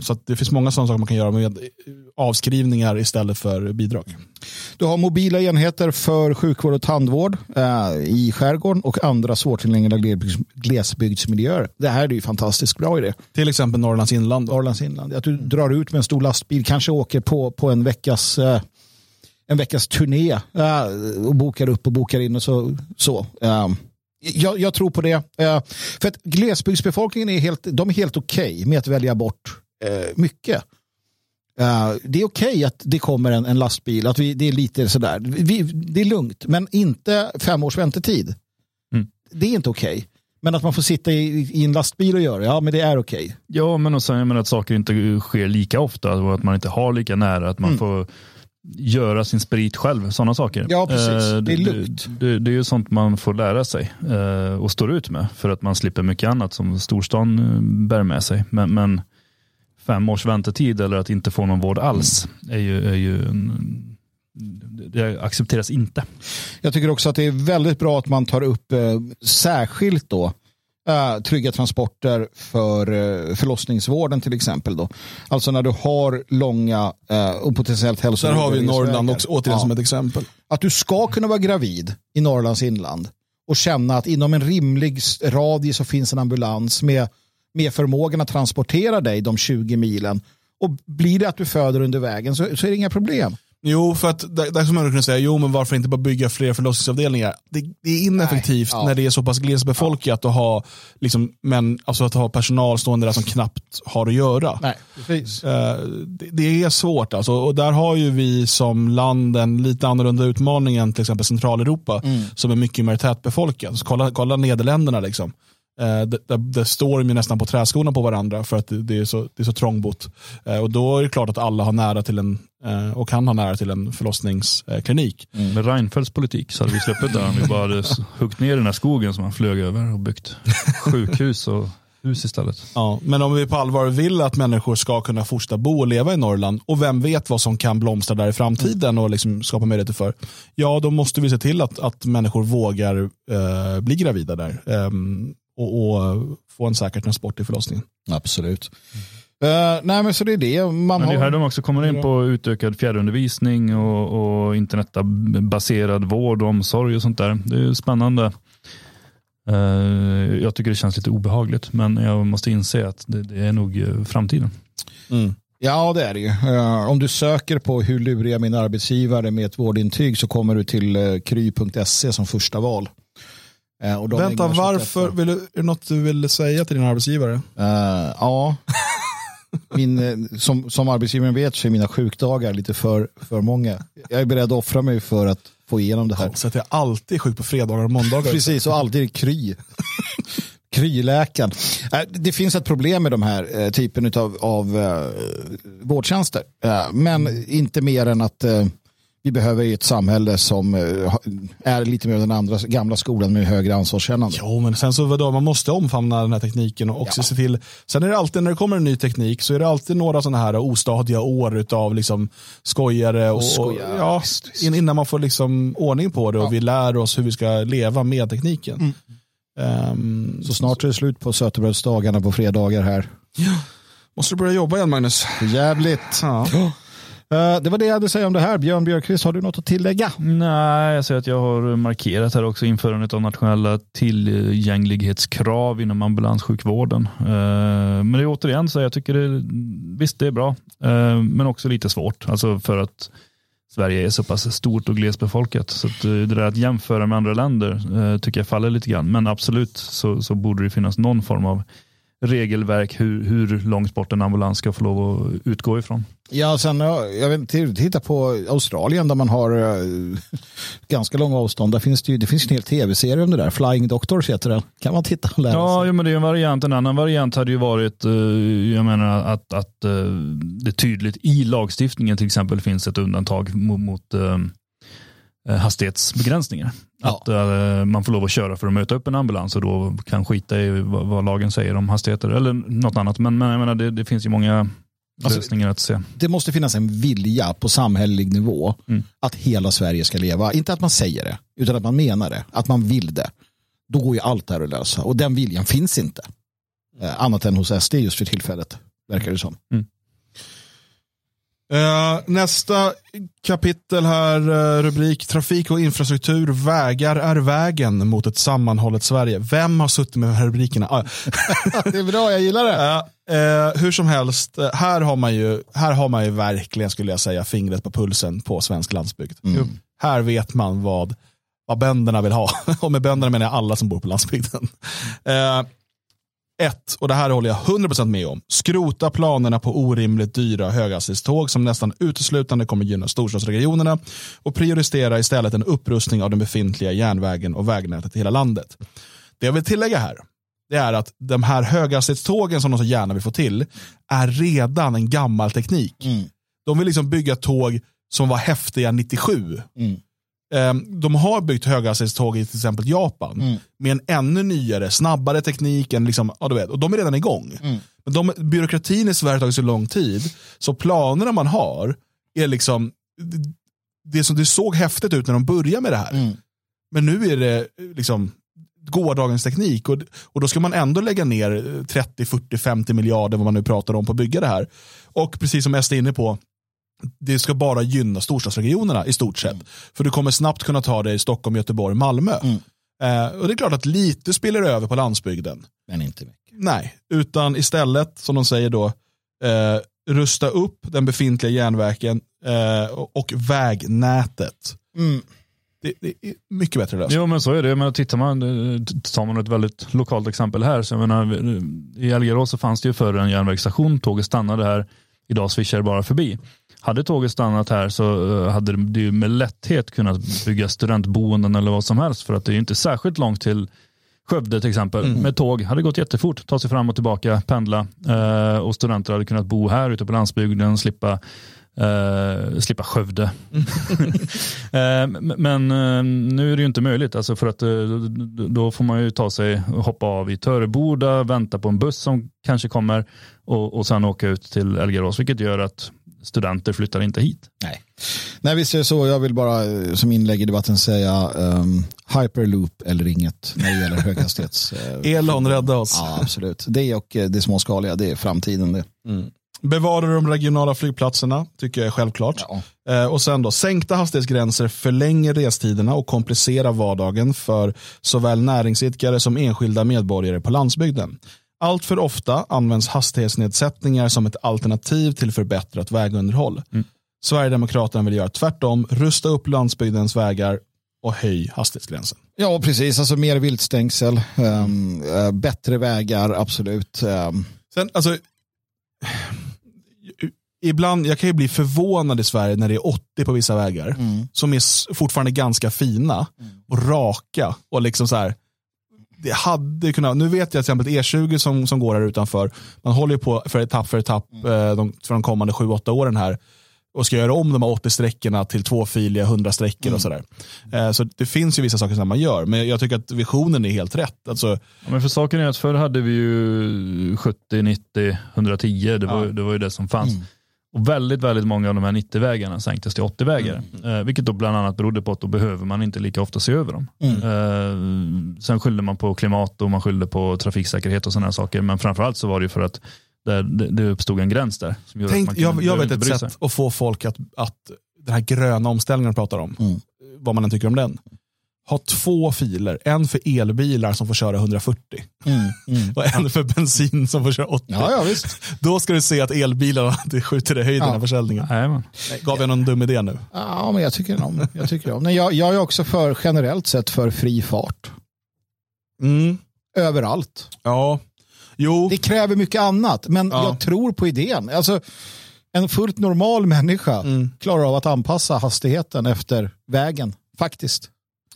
så att det finns många sådana saker man kan göra med avskrivningar istället för bidrag. Du har mobila enheter för sjukvård och tandvård eh, i skärgården och andra svårtillgängliga glesbygds- glesbygdsmiljöer. Det här är ju fantastiskt bra idé. Till exempel Norrlands inland. Norrlands inland. Att du drar ut med en stor lastbil, kanske åker på, på en veckas eh, en veckas turné eh, och bokar upp och bokar in och så. så. Eh, jag, jag tror på det. Eh, för att glesbygdsbefolkningen är helt, de är helt okej med att välja bort eh, mycket. Eh, det är okej att det kommer en, en lastbil, att vi, det är lite sådär. Vi, det är lugnt, men inte fem års väntetid. Mm. Det är inte okej. Men att man får sitta i, i en lastbil och göra, ja men det är okej. Ja, men och sen jag menar att saker inte sker lika ofta och att man inte har lika nära, att man Mm. får göra sin sprit själv, sådana saker. Ja, precis. Eh, Det är lugnt. Det, det, det är ju sånt man får lära sig eh, och står ut med för att man slipper mycket annat som storstan eh, bär med sig. Men, men fem års väntetid eller att inte få någon vård alls är ju, är ju en, det accepteras inte. Jag tycker också att det är väldigt bra att man tar upp eh, särskilt då eh, trygga transporter för eh, förlossningsvården till exempel. Då. Alltså när du har långa eh, och potentiellt Där hälsovårdande har vi Norrland också, återigen Ja. som ett exempel. Att du ska kunna vara gravid i Norrlands inland och känna att inom en rimlig radie så finns en ambulans med, med förmågan att transportera dig de 20 milen. Och blir det att du föder under vägen så, så är det inga problem. Jo, för att där, där skulle man kunna säga, jo men varför inte bara bygga fler förlossningsavdelningar? Det, det är ineffektivt Nej, ja. när det är så pass glesbefolkat att ha, liksom, men, alltså att ha personal stående där som knappt har att göra. Nej, precis. Eh, det, det är svårt alltså. och där har ju vi som land en lite annorlunda utmaning än till exempel Centraleuropa som är mycket mer tätbefolkat. Så kolla, kolla Nederländerna liksom. Eh, det, det, det står de ju nästan på träskorna på varandra för att det, är, så, det är så trångbott. Eh, och då är det klart att alla har nära till en eh, och kan ha nära till en förlossningsklinik. Med Reinfeldts politik så hade vi släppt där om vi bara hade huggit ner den här skogen som han flög över och byggt sjukhus och hus istället. Ja, men om vi på allvar vill att människor ska kunna fortsätta bo och leva i Norrland och vem vet vad som kan blomstra där i framtiden och liksom skapa möjligheter för. Ja, då måste vi se till att, att människor vågar eh, bli gravida där ehm, och, och få en säker transport till förlossningen. Absolut. Eh, nej men så det är det man Men det är har. här de också kommer in på utökad fjärrundervisning och, och internetbaserad vård och omsorg och sånt där. Det är spännande. Eh, Jag tycker det känns lite obehagligt, men jag måste inse att det, det är nog eh, framtiden. Ja det är det ju. Eh, om du söker på hur lurar jag min arbetsgivare med ett vårdintyg så kommer du till uh, kry.se som första val. Eh, Vänta, varför? Vill du, är det något du vill säga till din arbetsgivare? Eh, ja. (laughs) min, eh, som, som arbetsgivaren vet så är mina sjukdagar lite för, för många. Jag är beredd att offra mig för att få igenom det här. Så att jag alltid är sjuk på fredagar och måndagar. Precis, och alltid kry. (laughs) Kryläkaren. Det finns ett problem med de här typen av, av vårdtjänster. Men inte mer än att vi behöver ju ett samhälle som eh, är lite mer av den andra gamla skolan med högre ansvarskännande. Jo, men sen så vadå, man måste omfamna den här tekniken och också Ja. se till. Sen är det alltid när det kommer en ny teknik så är det alltid några sådana här ostadiga år utav liksom skojare och, och, ja, visst, visst. in- innan man får liksom ordning på det och Ja. vi lär oss hur vi ska leva med tekniken. Ehm, Så snart är det slut på sötebrödsdagarna på fredagar här. måste du börja jobba igen Magnus? Jävligt. Ja. (gasps) (gasps) Eh, det var det jag hade att säga om det här. Björn Björkqvist, har du något att tillägga? Nej, jag säger att jag har markerat här också införandet av nationella tillgänglighetskrav inom ambulanssjukvården. Eh, men det är återigen så jag tycker det, visst det är bra, eh, men också lite svårt. Alltså för att Sverige är så pass stort och glesbefolkat. Så att det där att jämföra med andra länder tycker jag faller lite grann. Men absolut så, så borde det finnas någon form av regelverk hur, hur långt bort en ambulans ska få lov att utgå ifrån. Ja, sen, ja, jag vet, inte, titta på Australien där man har eh, ganska långa avstånd. Där finns det, ju, det finns en hel tv-serie om det där. Flying Doctors heter den. kan man titta och lära Ja, sig. jo, men det är en variant. En annan variant hade ju varit, eh, jag menar att, att eh, det tydligt i lagstiftningen till exempel finns ett undantag mot, mot hastighetsbegränsningar. Ja. Att eh, man får lov att köra för att möta upp en ambulans och då kan skita i vad, vad lagen säger om hastigheter eller något annat. Men, men jag menar, det, det finns ju många Alltså- lösningar att se. Det måste finnas en vilja på samhällelig nivå Mm. att hela Sverige ska leva. Inte att man säger det, utan att man menar det. Att man vill det. Då går ju allt det här att lösa. Och den viljan finns inte. Eh, annat än hos SD just för tillfället, verkar det som. Eh, nästa kapitel här, eh, rubrik Trafik och infrastruktur, vägar är vägen mot ett sammanhållet Sverige. Vem har suttit med de här rubrikerna? Ah, (laughs) Det är bra, jag gillar det. Eh, hur som helst, här har, man ju, här har man ju verkligen, skulle jag säga, fingret på pulsen på svensk landsbygd. Mm. Här vet man vad, vad bönderna vill ha. (laughs) Och med bönderna menar jag alla som bor på landsbygden. Eh, ett, och det här håller jag 100% med om, skrota planerna på orimligt dyra höghastighetståg som nästan uteslutande kommer gynna storstadsregionerna och prioritera istället en upprustning av den befintliga järnvägen och vägnätet i hela landet. Det jag vill tillägga här, det är att de här höghastighetstågen som de så gärna vill få till är redan en gammal teknik. Mm. De vill liksom bygga tåg som var häftiga 97. Mm. Ehm, De har byggt höghastighetståg i till exempel Japan Mm. med en ännu nyare, snabbare teknik. Än liksom, ja, du vet, och de är redan igång. Mm. Men de, byråkratin i Sverige har tagit så lång tid, så planerna man har är liksom, det, det, som, det såg häftigt ut när de började med det här. Mm. Men nu är det liksom gårdagens teknik och, och då ska man ändå lägga ner 30, 40, 50 miljarder vad man nu pratar om på att bygga det här. Och precis som SD är inne på, det ska bara gynna storstadsregionerna i stort sett. För du kommer snabbt kunna ta det i Stockholm, Göteborg, Malmö. Mm. Eh, och det är klart att lite spiller över på landsbygden. Men inte mycket. Nej, utan istället, som de säger då, eh, rusta upp den befintliga järnvägen eh, och, vägnätet. Mm. Det, det är mycket bättre lösning. Jo men så är det. Menar, tittar man, eh, tar man ett väldigt lokalt exempel här. Så jag menar, I Algerås så fanns det ju förr en järnvägsstation. Tåget stannade här. Idag swishar det bara förbi. Hade tåget stannat här så eh, hade det ju med lätthet kunnat bygga studentboenden eller vad som helst. För att det är inte särskilt långt till Skövde till exempel. Med tåg hade gått jättefort. Ta sig fram och tillbaka, pendla. Eh, och studenter hade kunnat bo här ute på landsbygden, slippa Uh, slippa Skövde. (laughs) Eh, men eh, nu är det ju inte möjligt, alltså för att då får man ju ta sig och hoppa av i Töreboda, vänta på en buss som kanske kommer och, och sen åka ut till Elgerås, vilket gör att studenter flyttar inte hit. Nej. Nej, visst är det så. Jag vill bara eh, som inlägg i debatten säga um, hyperloop eller inget när det gäller höghastighets. (laughs) eh, Elon rädda oss. ja, absolut. Det och eh, det småskaliga, det är framtiden det. Bevara de regionala flygplatserna, tycker jag är självklart. Ja. Eh, och sen då, sänkta hastighetsgränser förlänger restiderna och komplicerar vardagen för såväl näringsidkare som enskilda medborgare på landsbygden. Allt för ofta används hastighetsnedsättningar som ett alternativ till förbättrat vägunderhåll. Sverigedemokraterna vill göra tvärtom, rusta upp landsbygdens vägar och höj hastighetsgränsen. Ja, precis. Alltså mer viltstängsel, um, eh, bättre vägar, absolut. Um, Sen, alltså, ibland, jag kan ju bli förvånad i Sverige när det är 80 på vissa vägar. Mm. Som är fortfarande ganska fina och raka. Och liksom så här, det hade kunnat, nu vet jag till exempel E20 som, som går här utanför, man håller ju på för etapp för etapp eh, de, för de kommande 7-8 åren här och ska göra om de här 80 sträckorna till tvåfiliga 100 sträckor och sådär. Eh, så det finns ju vissa saker som man gör, men jag tycker att visionen är helt rätt. Alltså, Ja, men för saken är att förr hade vi ju 70, 90, 110. Det var, Ja. det var ju det som fanns. Och väldigt, väldigt många av de här 90-vägarna sänktes till 80-vägar. Eh, vilket då bland annat berodde på att då behöver man inte lika ofta se över dem. Eh, sen skyllde man på klimat och man skyllde på trafiksäkerhet och sådana saker. Men framförallt så var det ju för att där, det, det uppstod en gräns där. Som gjorde att tänk, man kunde- jag, jag vet ett sätt att få folk att, att den här gröna omställningen de pratar om, Mm. vad man än tycker om den, ha två filer. En för elbilar som får köra 140 Mm. Mm. och en för bensin som får köra 80. Ja, ja, visst. Då ska du se att elbilarna (laughs) det skjuter i höjden Ja. av försäljningen. Nej, men. Gav jag någon dum idé nu? Ja, men jag tycker om jag tycker om. Men jag, jag är också för generellt sett för fri fart. Mm. Överallt. Ja. Jo. Det kräver mycket annat, men Ja. jag tror på idén. Alltså, en fullt normal människa Mm. klarar av att anpassa hastigheten efter vägen, faktiskt.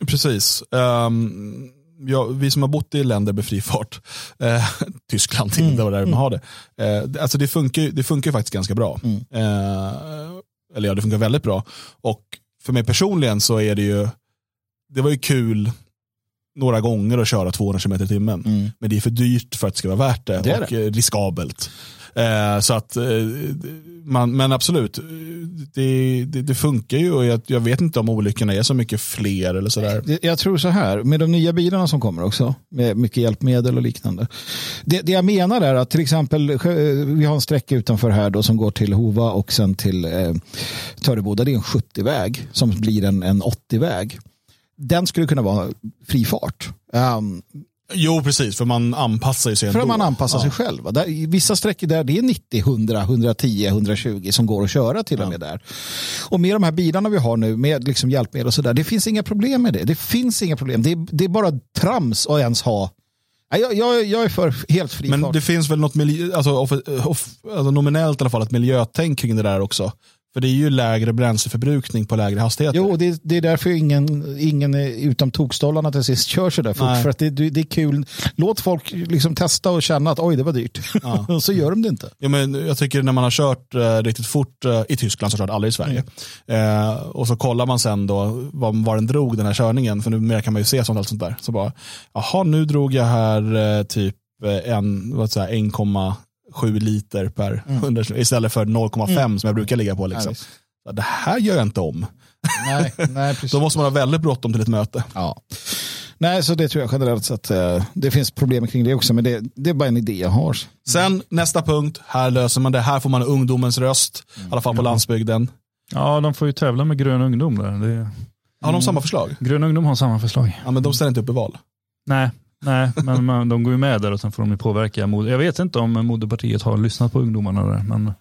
Precis. Ehm, ja, vi som har bott i länder med fri fart, eh, (laughs) Tyskland till, det var där man har det. Eh, det- alltså det funkar, ju- det funkar faktiskt ganska bra. Mm. Eh, eller ja, det funkar väldigt bra. Och för mig personligen så är det ju, det var ju kul några gånger att köra 200 km i timmen. Mm. Men det är för dyrt för att det ska vara värt det, Det och eh, riskabelt. Eh, så att, eh, man, men absolut, det, det, det funkar ju och jag, jag vet inte om olyckorna är så mycket fler eller sådär. Jag tror så här, med de nya bilarna som kommer också, med mycket hjälpmedel och liknande. Det, det jag menar är att till exempel, eh, vi har en sträcka utanför här då som går till Hova och sen till eh, Töreboda. Det är en 70-väg som blir en, en 80-väg. Den skulle kunna vara fri fart. Um, Jo, precis, för man anpassar sig för ändå. att man anpassar Ja. sig själv. Där, vissa sträckor där det är 90, 100, 110, 120 som går att köra till och med där. Och med de här bilarna vi har nu med liksom hjälpmedel och sådär, det finns inga problem med det. Det finns inga problem. Det är, det är bara trams att ens ha. Jag, jag, jag är för helt fri Men fart. det finns väl något miljö, alltså, off, off, alltså nominellt i alla fall ett miljötänk kring det där också. För det är ju lägre bränsleförbrukning på lägre hastigheter. Jo, det, är, det är därför ingen, ingen utom tokstollarna till sist kör så där fort. Nej. För att det, det, är kul. Låt folk liksom testa och känna att oj, det var dyrt. Ja. (laughs) så gör de det inte. Jo, men jag tycker när man har kört eh, riktigt fort eh, i Tyskland, så har kört aldrig i Sverige. Mm. Eh, och så kollar man sen då var vad den drog den här körningen. För numera kan man ju se sånt, allt sånt där. Så bara, jaha, nu drog jag här eh, typ eh, en, vad 7 liter per mm. istället för 0,5 mm. som jag brukar ligga på. Liksom. Ja, det här gör jag inte om. Nej, nej, (laughs) precis. Då måste man ha väldigt bråttom till ett möte. Ja. Nej, så det tror jag generellt sett. Eh, det finns problem kring det också, men det, det är bara en idé jag har. Sen nästa punkt, här löser man det. Här får man ungdomens röst, mm. i alla fall på landsbygden. Ja, de får ju tävla med grön ungdom där. Det... Har de samma förslag? Grön ungdom har samma förslag. Ja, men de ställer inte upp i val. Nej, nej men man, de går ju med där och sen får de ju påverka. Jag vet inte om Moderpartiet har lyssnat på ungdomarna där, men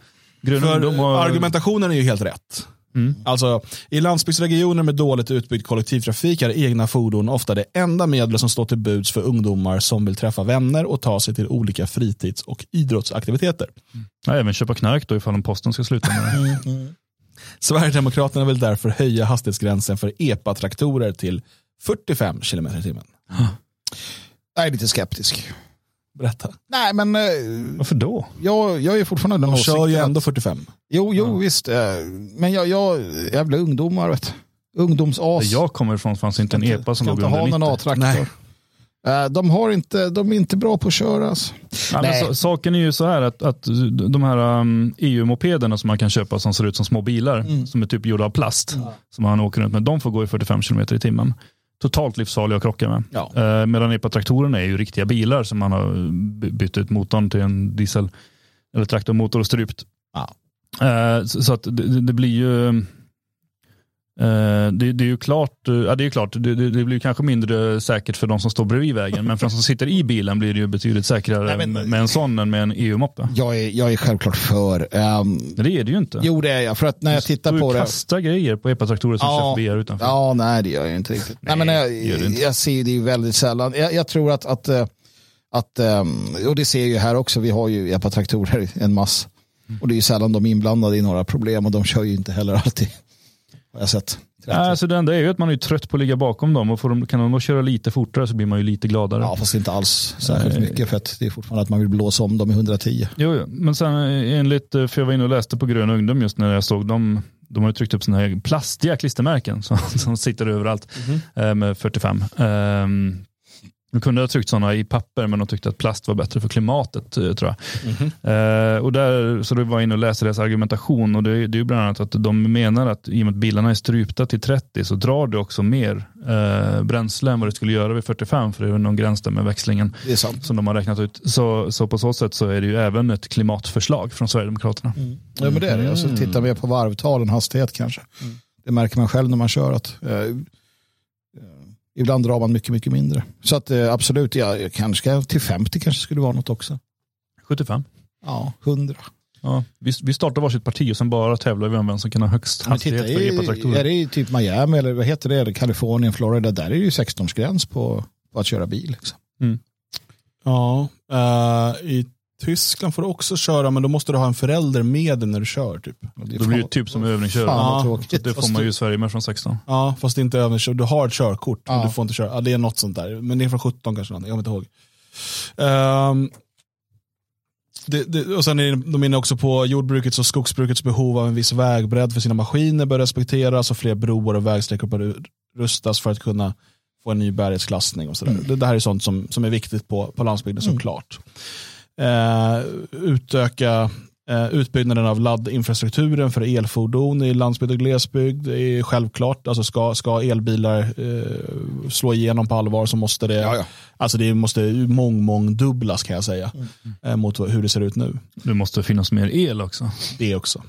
Grön ungdom har... argumentationen är ju helt rätt. Mm. Alltså, I landsbygdsregioner med dåligt utbyggd kollektivtrafik är egna fordon ofta det enda medel som står till buds för ungdomar som vill träffa vänner och ta sig till olika fritids och idrottsaktiviteter. Ja, även köpa knark då ifall posten ska sluta med det. Sverigedemokraterna vill därför höja hastighetsgränsen för EPA-traktorer till 45 km i timmen. Jag är lite skeptisk. Berätta. Nej, men eh, Varför då? jag, jag är fortfarande den De kör ju åsikten ändå att- 45. Jo, jo visst. eh, Men jag, jag jävla ungdomar, vet. Ungdomsas. Där jag kommer ifrån fanns inte en EPA som låg inte ha under någon 90. A-traktor. Nej. Eh, De, har inte, de är inte bra på att köra. Alltså. Ja, men Nej. så, saken är ju så här att, att de här um, EU-mopederna som man kan köpa som ser ut som små bilar, Mm. som är typ gjorda av plast, som man åker runt med, de får gå i 45 km i timmen. Totalt livsfarliga att krocka med. Ja. Eh, medan EPA-traktorerna är ju riktiga bilar som man har by- bytt ut motorn till en diesel eller traktormotor och strypt. Ja. Eh, så, så att det, det blir ju det, det är ju klart, eh, ja, det är klart det, det, blir kanske mindre säkert för de som står bredvid vägen, men för de som sitter i bilen blir det ju betydligt säkrare Nej, men- med, en sån än med en EU-moppe. Jag, är, jag är självklart för. Men det är det ju inte. jo, det är jag. För att när jag tittar du på det. kastar grejer på EPA-traktorer som Ja. kör utanför. Ja, nej det gör jag inte riktigt. Nej, men jag, du inte. jag ser det ju väldigt sällan. Jag, jag tror att, att, eh, att, ehm, och det ser jag ju här också, vi har ju EPA-traktorer en mass. Och det är ju sällan de är inblandade i några problem och de kör ju inte heller alltid. Har jag sett. Alltså det enda är ju att man är trött på att ligga bakom dem och de, kan de då köra lite fortare så blir man ju lite gladare. Ja, fast inte alls särskilt Nej. mycket för att det är fortfarande att man vill blåsa om dem i 110. Jo, jo, men sen eh, enligt, eh, för jag var inne och läste på Grön ungdom just när jag såg dem, de har ju tryckt upp sådana här plastiga klistermärken (laughs) som, som sitter överallt eh, med 45. Um, de kunde ha tryckt sådana i papper men de tyckte att plast var bättre för klimatet eh, tror jag. Eh, och där, så du var inne och läste deras argumentation och det, är- det är ju bland annat att de menar att i och med att bilarna är strypta till 30 så drar det också mer eh, bränsle än vad det skulle göra vid 45 för det är väl någon gräns där med växlingen Det är sant. som de har räknat ut. Så, så på så sätt så är det ju även ett klimatförslag från Sverigedemokraterna. Ja, men det är det. Och så tittar vi på varvtalen, hastighet kanske. Det märker man själv när man kör att eh, ibland drar man mycket, mycket mindre. Så att eh, absolut, ja, jag kanske till 50 kanske skulle vara något också. 75. Ja, 100. Ja, vi, vi startar varsitt parti och sen bara tävlar vi om vem som kan ha högst hastighet för i, är epatraktorer. det i typ Miami eller vad heter det, Kalifornien, Florida, där är det ju 16-årsgräns på, på att köra bil. Liksom. Ja, eh, i Tyskland får du också köra men då måste du ha en förälder med dig när du kör. Typ. Det blir ju typ som övningskörare. Ja, det får man ju i Sverige med från 16. Ja, fast det är inte övningskör. Du har ett körkort, men Ja. du får inte köra. Ja, det är något sånt där. Men det är från 17 kanske, jag kommer inte ihåg. Ehm, det, det, och sen är de inne också på jordbrukets och skogsbrukets behov av en viss vägbredd för sina maskiner bör respekteras och fler broar och vägsträckor bör rustas för att kunna få en ny bärighetsklassning. Och så där. Det, det här är sånt som, som är viktigt på, på landsbygden såklart. Eh, utöka eh, utbyggnaden av laddinfrastrukturen för elfordon i landsbygd och glesbygd. Det är självklart. Alltså ska, ska elbilar eh, slå igenom på allvar så måste det, Ja, ja. Alltså det måste mång, mång dubblas kan jag säga. Eh, mot hur det ser ut nu. Det måste finnas mer el också. Det också.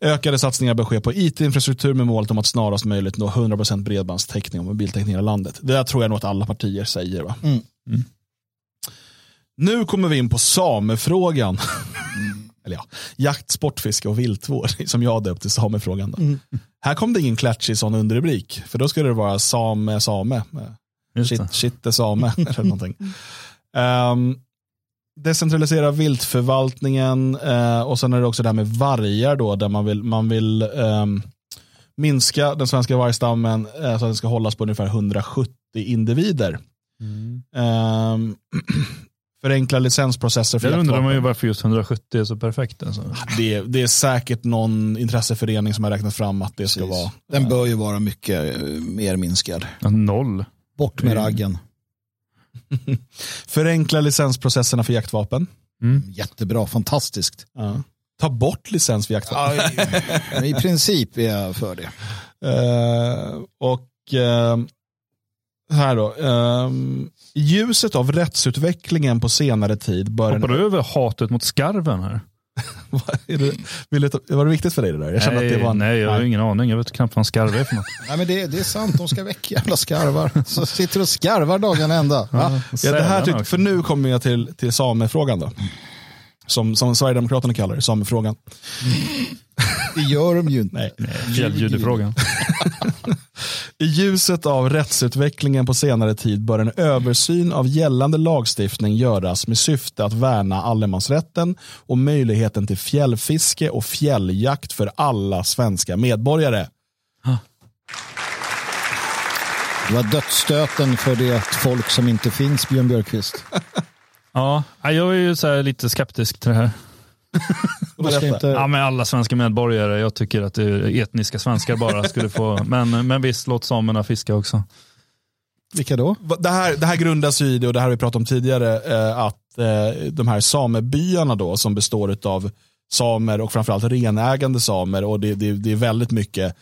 Ökade satsningar bör ske på it-infrastruktur med målet om att snarast möjligt nå 100% bredbandstäckning och mobiltäckning i landet. Det där tror jag nog att alla partier säger. Va? Mm. Mm. Nu kommer vi in på samefrågan. (laughs) Eller ja, jakt, sportfiske och viltvård (laughs) som jag döpt till samefrågan. Då. Här kom det ingen klatschig sån underrubrik. För då skulle det vara same, same. Shit, same (laughs) eller någonting. Um, decentralisera viltförvaltningen eh, och sen är det också det här med vargar då där man vill, man vill ehm, minska den svenska vargstammen eh, så att den ska hållas på ungefär 170 individer. Ehm, (clears throat) förenkla licensprocesser för Där undrar man ju varför just 170 är så perfekt. Alltså. det, det är säkert någon intresseförening som har räknat fram att det ska Precis. vara. Den bör ju vara mycket eh, mer minskad. Noll. Bort med raggen. (laughs) Förenkla licensprocesserna för jaktvapen. Mm. Jättebra, fantastiskt. Ja. Ta bort licens för jaktvapen. I (laughs) princip är jag för det. Eh, och eh, här då. I ljuset av rättsutvecklingen på senare tid bör Hoppar en, du över hatet mot skarven här? (laughs) Vad är det, vill du, var det viktigt för dig det där? Jag kände nej, att det var en, nej, jag har ingen aning. Jag vet knappt vad en skarv är för något. (laughs) Nej, men det, det är sant, de ska väcka jävla skarvar. Så sitter och skarvar dagarna ända. Va? Ja, det här tyck, för nu kommer jag till, till samefrågan då. Som, som Sverigedemokraterna kallar det, samefrågan. Det gör de ju inte. Nej. Fjälljudefrågan. (laughs) I ljuset av rättsutvecklingen på senare tid bör en översyn av gällande lagstiftning göras med syfte att värna allemansrätten och möjligheten till fjällfiske och fjälljakt för alla svenska medborgare. Det var dödsstöten för det folk som inte finns, Björn Björkqvist. (laughs) Ja, jag är ju så här lite skeptisk till det här. (laughs) Ska inte... Ja, med alla svenska medborgare. Jag tycker att det är etniska svenskar bara (laughs) skulle få. Men, men visst, låt samerna fiska också. Vilka då? Det här, det här grundas ju i det, och det här har vi pratat om tidigare, eh, att eh, de här samebyarna då, som består av samer och framförallt renägande samer, och det, det, det är väldigt mycket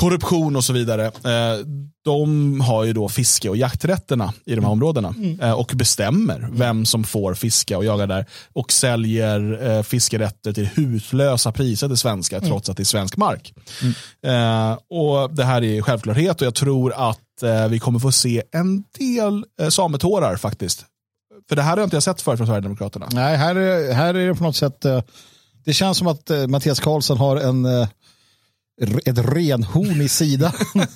korruption och så vidare. Eh, de har ju då fiske och jakträtterna i de här områdena eh, och bestämmer vem som får fiska och jaga där och säljer eh, fiskerätter till hutlösa priser till svenskar trots att det är svensk mark. Och Det här är självklarhet och jag tror att vi kommer få se en del sametårar faktiskt. För det här har jag inte sett förut från Sverigedemokraterna. Nej, här är, här är det på något sätt... Det känns som att Mattias Karlsson har en, ett renhorn i sidan. (laughs)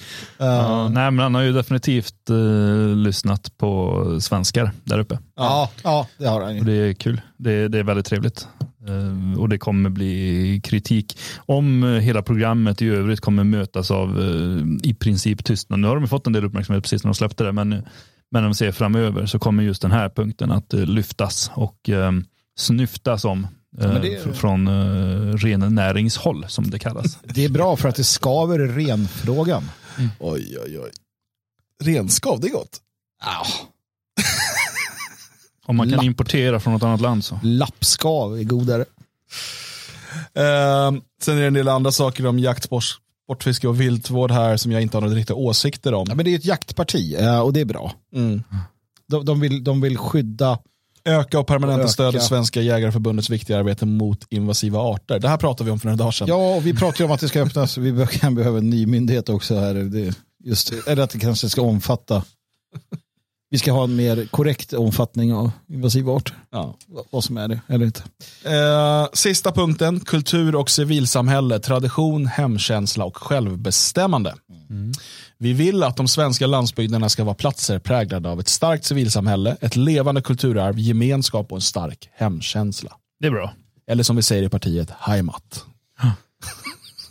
(laughs) Ja, nej, men han har ju definitivt eh, lyssnat på svenskar där uppe. Ja, ja, det har han Och ju. det är kul. Det är, det är väldigt trevligt. Eh, och det kommer bli kritik om eh, hela programmet i övrigt kommer mötas av eh, i princip tystnad. Nu har de fått en del uppmärksamhet precis när de släppte det, men, men de ser framöver så kommer just den här punkten att lyftas och snyftas om ja, det... från ren näringshåll som det kallas. (laughs) Det är bra för att det skaver renfrågan. Mm. Oj, oj, oj. Renskav, det är gott. Ah. (laughs) Om man kan Lapp. importera från något annat land så. Lappskav är godare. Uh, sen är det en del andra saker om jakt, sportfiske och viltvård här som jag inte har några riktiga åsikter om. Ja, men det är ett jaktparti uh, och det är bra. Mm. De, de, vill, de vill skydda Öka och permanenta stödet Svenska Jägareförbundets viktiga arbete mot invasiva arter. Det här pratade vi om för några dagar sedan. Ja, och vi pratade om att det ska öppnas. Vi kan behöva en ny myndighet också här. Det, just, eller att det kanske ska omfatta vi ska ha en mer korrekt omfattning av invasiva arter. Ja. Vad som är det eller inte. Eh, sista punkten, kultur och civilsamhälle, tradition, hemkänsla och självbestämmande. Mm. Vi vill att de svenska landsbygderna ska vara platser präglade av ett starkt civilsamhälle, ett levande kulturarv, gemenskap och en stark hemkänsla. Det är bra. Eller som vi säger i partiet, Heimat. (laughs)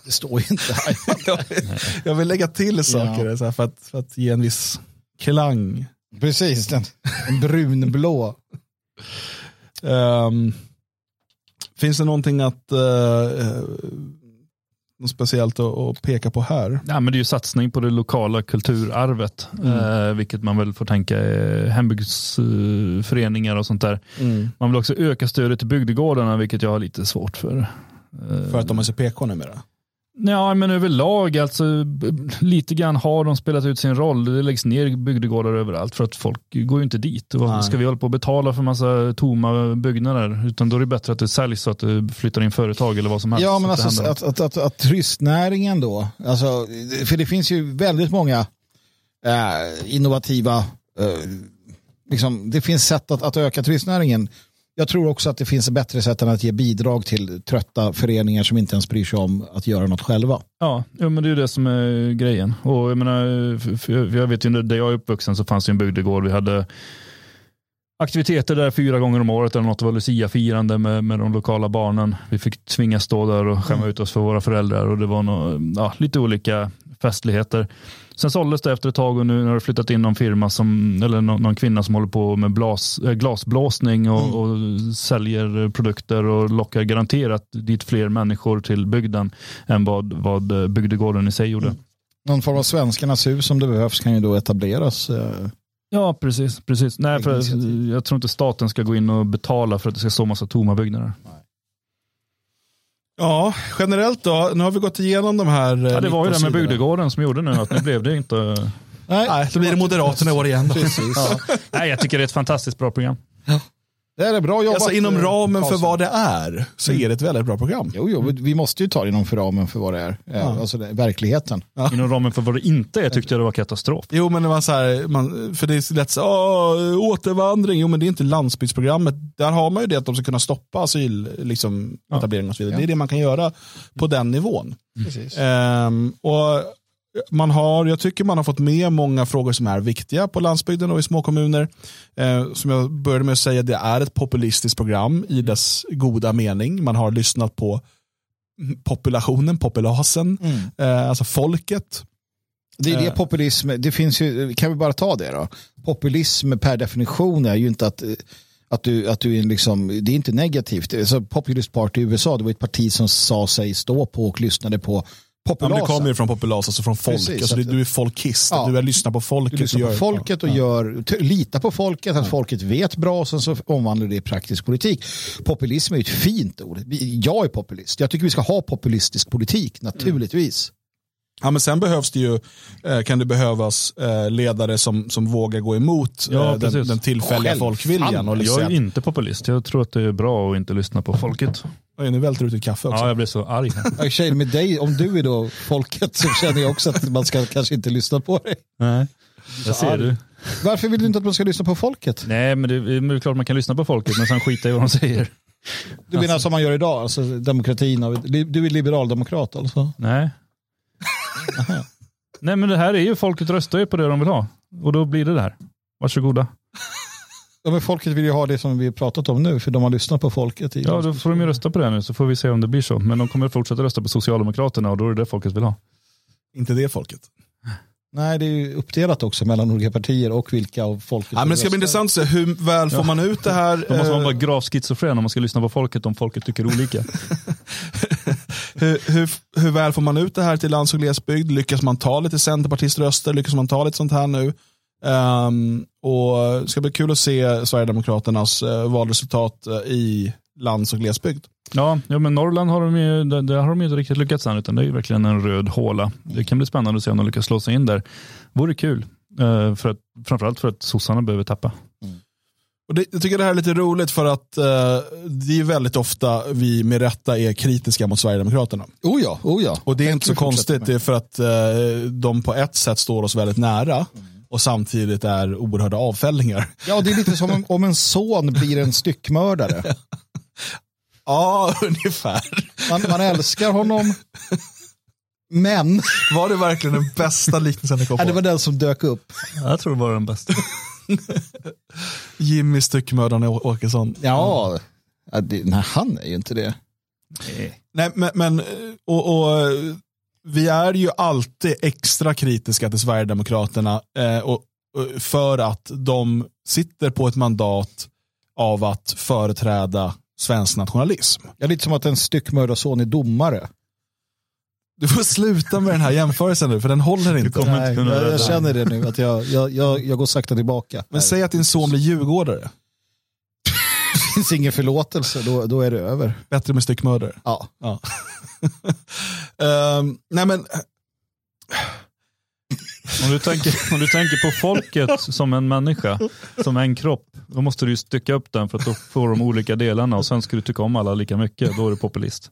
Det står ju inte Heimat. jag, vill, jag vill lägga till saker ja. för, att, för att ge en viss klang. Precis, den, en brunblå. um, finns det någonting att uh, något speciellt att, peka på här? Ja, men det är ju satsning på det lokala kulturarvet, mm. eh, vilket man väl får tänka är hembygdsföreningar och sånt där. Mm. Man vill också öka stödet till bygdegårdarna, vilket jag har lite svårt för. Eh, för att de är så PK numera? Ja, men överlag, alltså, lite grann har de spelat ut sin roll. Det läggs ner bygdegårdar överallt för att folk går ju inte dit. Och ska vi hålla på och betala för massa tomma byggnader? Utan då är det bättre att det säljs så att det flyttar in företag eller vad som helst. Ja, men alltså att, att, att, att, turistnäringen då, alltså, för det finns ju väldigt många äh, innovativa, äh, liksom, det finns sätt att, att öka turistnäringen jag tror också att det finns bättre sätt än att ge bidrag till trötta föreningar som inte ens bryr sig om att göra något själva. Ja, ja men det är det som är grejen. Och jag, menar, jag vet ju där jag är uppvuxen så fanns det en bygdegård. Vi hade aktiviteter där fyra gånger om året eller något. Det var Lucia-firande med, med de lokala barnen. Vi fick tvingas stå där och skämma mm. ut oss för våra föräldrar och det var no, ja, lite olika festligheter. Sen såldes det efter ett tag och nu har det flyttat in någon firma som, eller någon, någon kvinna som håller på med blas, äh, glasblåsning och, mm. och, säljer produkter och lockar garanterat dit fler människor till bygden än vad, vad bygdegården i sig gjorde. Mm. Någon form av svenskarnas hus som det behövs kan ju då etableras. Eh. Ja, precis. precis. Nej, för jag tror inte staten ska gå in och betala för att det ska stå massa tomma byggnader. Nej. Ja, generellt då. Nu har vi gått igenom de här. Ja, det var ju det med bygdegården som gjorde nu att nu blev det inte. Nej, Nej då blir det Moderaterna i år igen. Precis. Ja. Nej, jag tycker det är ett fantastiskt bra program. Ja. Det är bra jobbat. Alltså, inom ramen för vad det är så är det ett väldigt bra program. Jo, jo vi måste ju ta det inom för ramen för vad det är. Ja. Alltså det, verkligheten. Ja. Inom ramen för vad det inte är tyckte jag det var katastrof. Jo, men det var så här, man, för det är lätt så återvandring. Jo, men det är inte landsbygdsprogrammet. Där har man ju det att de ska kunna stoppa asyl, liksom, ja. etablering och så vidare. Det är det man kan göra på den nivån. Precis. Um, och man har, jag tycker man har fått med många frågor som är viktiga på landsbygden och i små kommuner. Eh, som jag började med att säga, det är ett populistiskt program i dess goda mening. Man har lyssnat på populationen, populasen, mm. eh, alltså folket. Det är det eh. populism, det finns ju, kan vi bara ta det då? Populism per definition är ju inte att att du, att du är liksom, det är inte negativt. Alltså, Populist Party i USA, det var ett parti som sa sig stå på och lyssnade på Populasa. Ja, det kommer ju från populas, alltså från folk. Precis, alltså, du är folkist, ja, du är lyssnar på folket. Du lyssnar på folket och gör, lita på folket, att folket vet bra och sen så omvandlar det i praktisk politik. Populism är ju ett fint ord. Jag är populist. Jag tycker vi ska ha populistisk politik, naturligtvis. Ja, men sen behövs det ju, eh, kan det behövas eh, ledare som, som vågar gå emot ja, den, den, tillfälliga Själv, folkviljan. Och liksom. Jag är inte populist. Jag tror att det är bra att inte lyssna på folket. Oj, nu välter du ut ett kaffe också. Ja, jag blir så arg. (laughs) Tjej, med dig, om du är då folket så känner jag också att man ska kanske inte lyssna på dig. Nej, jag ser du. Varför vill du inte att man ska lyssna på folket? Nej, men det är klart man kan lyssna på folket, men sen skita i vad de säger. Du menar alltså. som man gör idag, alltså demokratin, du är liberaldemokrat alltså? Nej. Nej, men det här är ju, folket röstar ju på det de vill ha. Och då blir det det här. Varsågoda. Ja, men folket vill ju ha det som vi pratat om nu, för de har lyssnat på folket. I Ja, då får de ju rösta på det nu så får vi se om det blir så. Men de kommer fortsätta rösta på Socialdemokraterna och då är det det folket vill ha. Inte det folket. Nej, det är ju uppdelat också mellan olika partier och vilka av folket Ja, men det ska bli intressant att se hur väl får man ut det här. (laughs) Då måste man eh, vara gravt schizofren om man ska lyssna på folket om folket tycker olika. (laughs) hur, hur, hur väl får man ut det här till lands och glesbygd? Lyckas man ta lite centerpartiströster? Lyckas man ta lite sånt här nu? Ehm, och det ska bli kul att se Sverigedemokraternas uh, valresultat eh, i lands och glesbygd. Ja, ja men Norrland har de ju, det, det har de ju inte riktigt lyckats än, utan det är ju verkligen en röd håla. Det kan bli spännande att se om de lyckas slå sig in där. Vore kul, eh, för att, framförallt för att sossarna behöver tappa. Och det, jag tycker det här är lite roligt för att eh, det är väldigt ofta vi med rätta är kritiska mot Sverigedemokraterna. Oh ja, oh ja. Och det är inte så konstigt, det är för att eh, de på ett sätt står oss väldigt nära och samtidigt är oerhörda avfällningar. Ja, det är lite som om, en son blir en styckmördare. (laughs) Ja, ungefär. Man, man älskar honom, men Var det verkligen den bästa liknelsen ni kom ja, det på? var den som dök upp. Jag tror det var den bästa. Jimmy styckmördaren Åkesson. Ja, ja det, nej, han är ju inte det. Nej, men, men och, och, vi är ju alltid extra kritiska till Sverigedemokraterna eh, och, och för att de sitter på ett mandat av att företräda svensk nationalism. Ja, lite som att en styckmördarson är domare. Du får sluta med den här jämförelsen nu, för den håller inte. Nej, jag, jag känner det nu, att jag, jag, jag, jag går sakta tillbaka. Men säg att din son blir djurgårdare. (laughs) finns ingen förlåtelse, då, då är det över. Bättre med styckmördare. Ja. Ja. (laughs) Ehm, nej men, Om du, tänker, om du tänker på folket som en människa, som en kropp, då måste du ju stycka upp den för att då får de olika delarna och sen ska du tycka om alla lika mycket, då är du populist.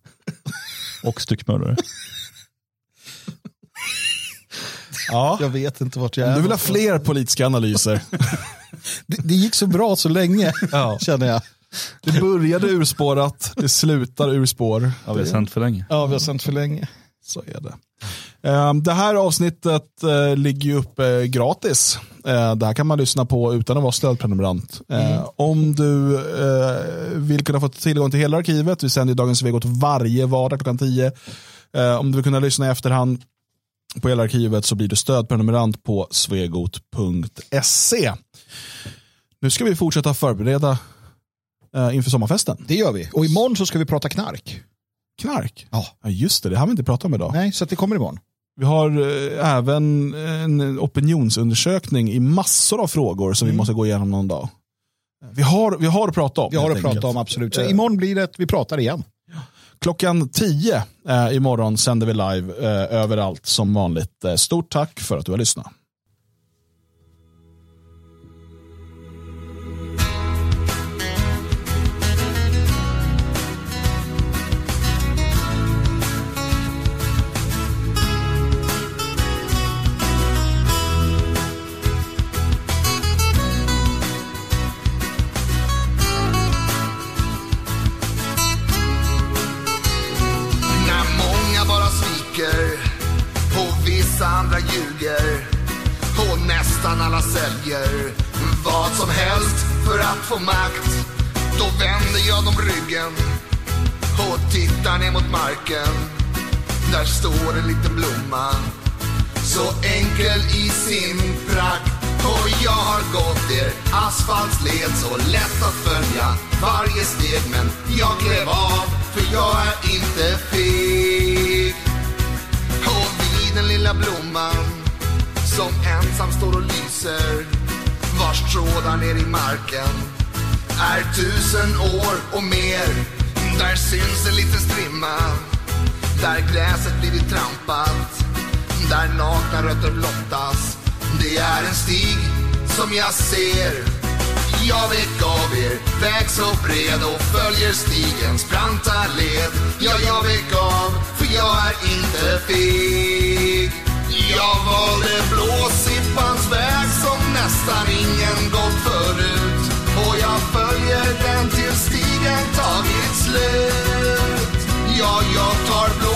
Och styckmördare. ja. Jag vet inte vart jag är. du vill ha fler politiska analyser. (laughs) det, det gick så bra så länge, Ja. känner jag. Det började urspårat, det slutar urspår. Ja, vi har sänt för länge. Ja, vi har sänt för länge. Så är det. Ehm, Det här avsnittet eh, ligger ju uppe gratis. Eh, Det här kan man lyssna på utan att vara stödprenumerant. Eh, Om du eh, vill kunna få tillgång till hela arkivet, vi sänder ju Dagens Svegot varje vardag klockan 10. Eh, Om du vill kunna lyssna i efterhand på hela arkivet så blir du stödprenumerant på svegot.se. Nu ska vi fortsätta förbereda eh, inför sommarfesten. Det gör vi. Och imorgon så ska vi prata knark. Knark. Ja. Ja, just det, det har vi inte pratat om idag. Nej, så det kommer imorgon. Vi har eh, även en opinionsundersökning i massor av frågor som vi måste gå igenom någon dag. Vi har, vi har att prata om. Vi har helt att prata enkelt. om, absolut. Så Eh. imorgon blir det att vi pratar igen. Klockan 10 eh, imorgon sänder vi live eh, överallt som vanligt. Eh, stort tack för att du har lyssnat. Ljuger och nästan alla säljer vad som helst för att få makt. Då vänder jag dem ryggen och tittar ner mot marken. Där står en liten blomma så enkel i sin prakt. Och jag har gått er asfaltsled så lätt att följa varje steg. Men jag klev av för jag är inte feg. Den lilla blomman som ensam står och lyser vars trådar ner i marken är tusen år och mer. Där syns en liten strimma där gräset blivit trampat där nakna rötter blottas Det är en stig som jag ser jag vet er väg så bred och följer stigens branta led. Ja, jag vek av, för jag är inte feg. Jag valde blåsippans väg som nästan ingen gått förut. Och jag följer den till stigen tagit slut. Ja, jag tar blå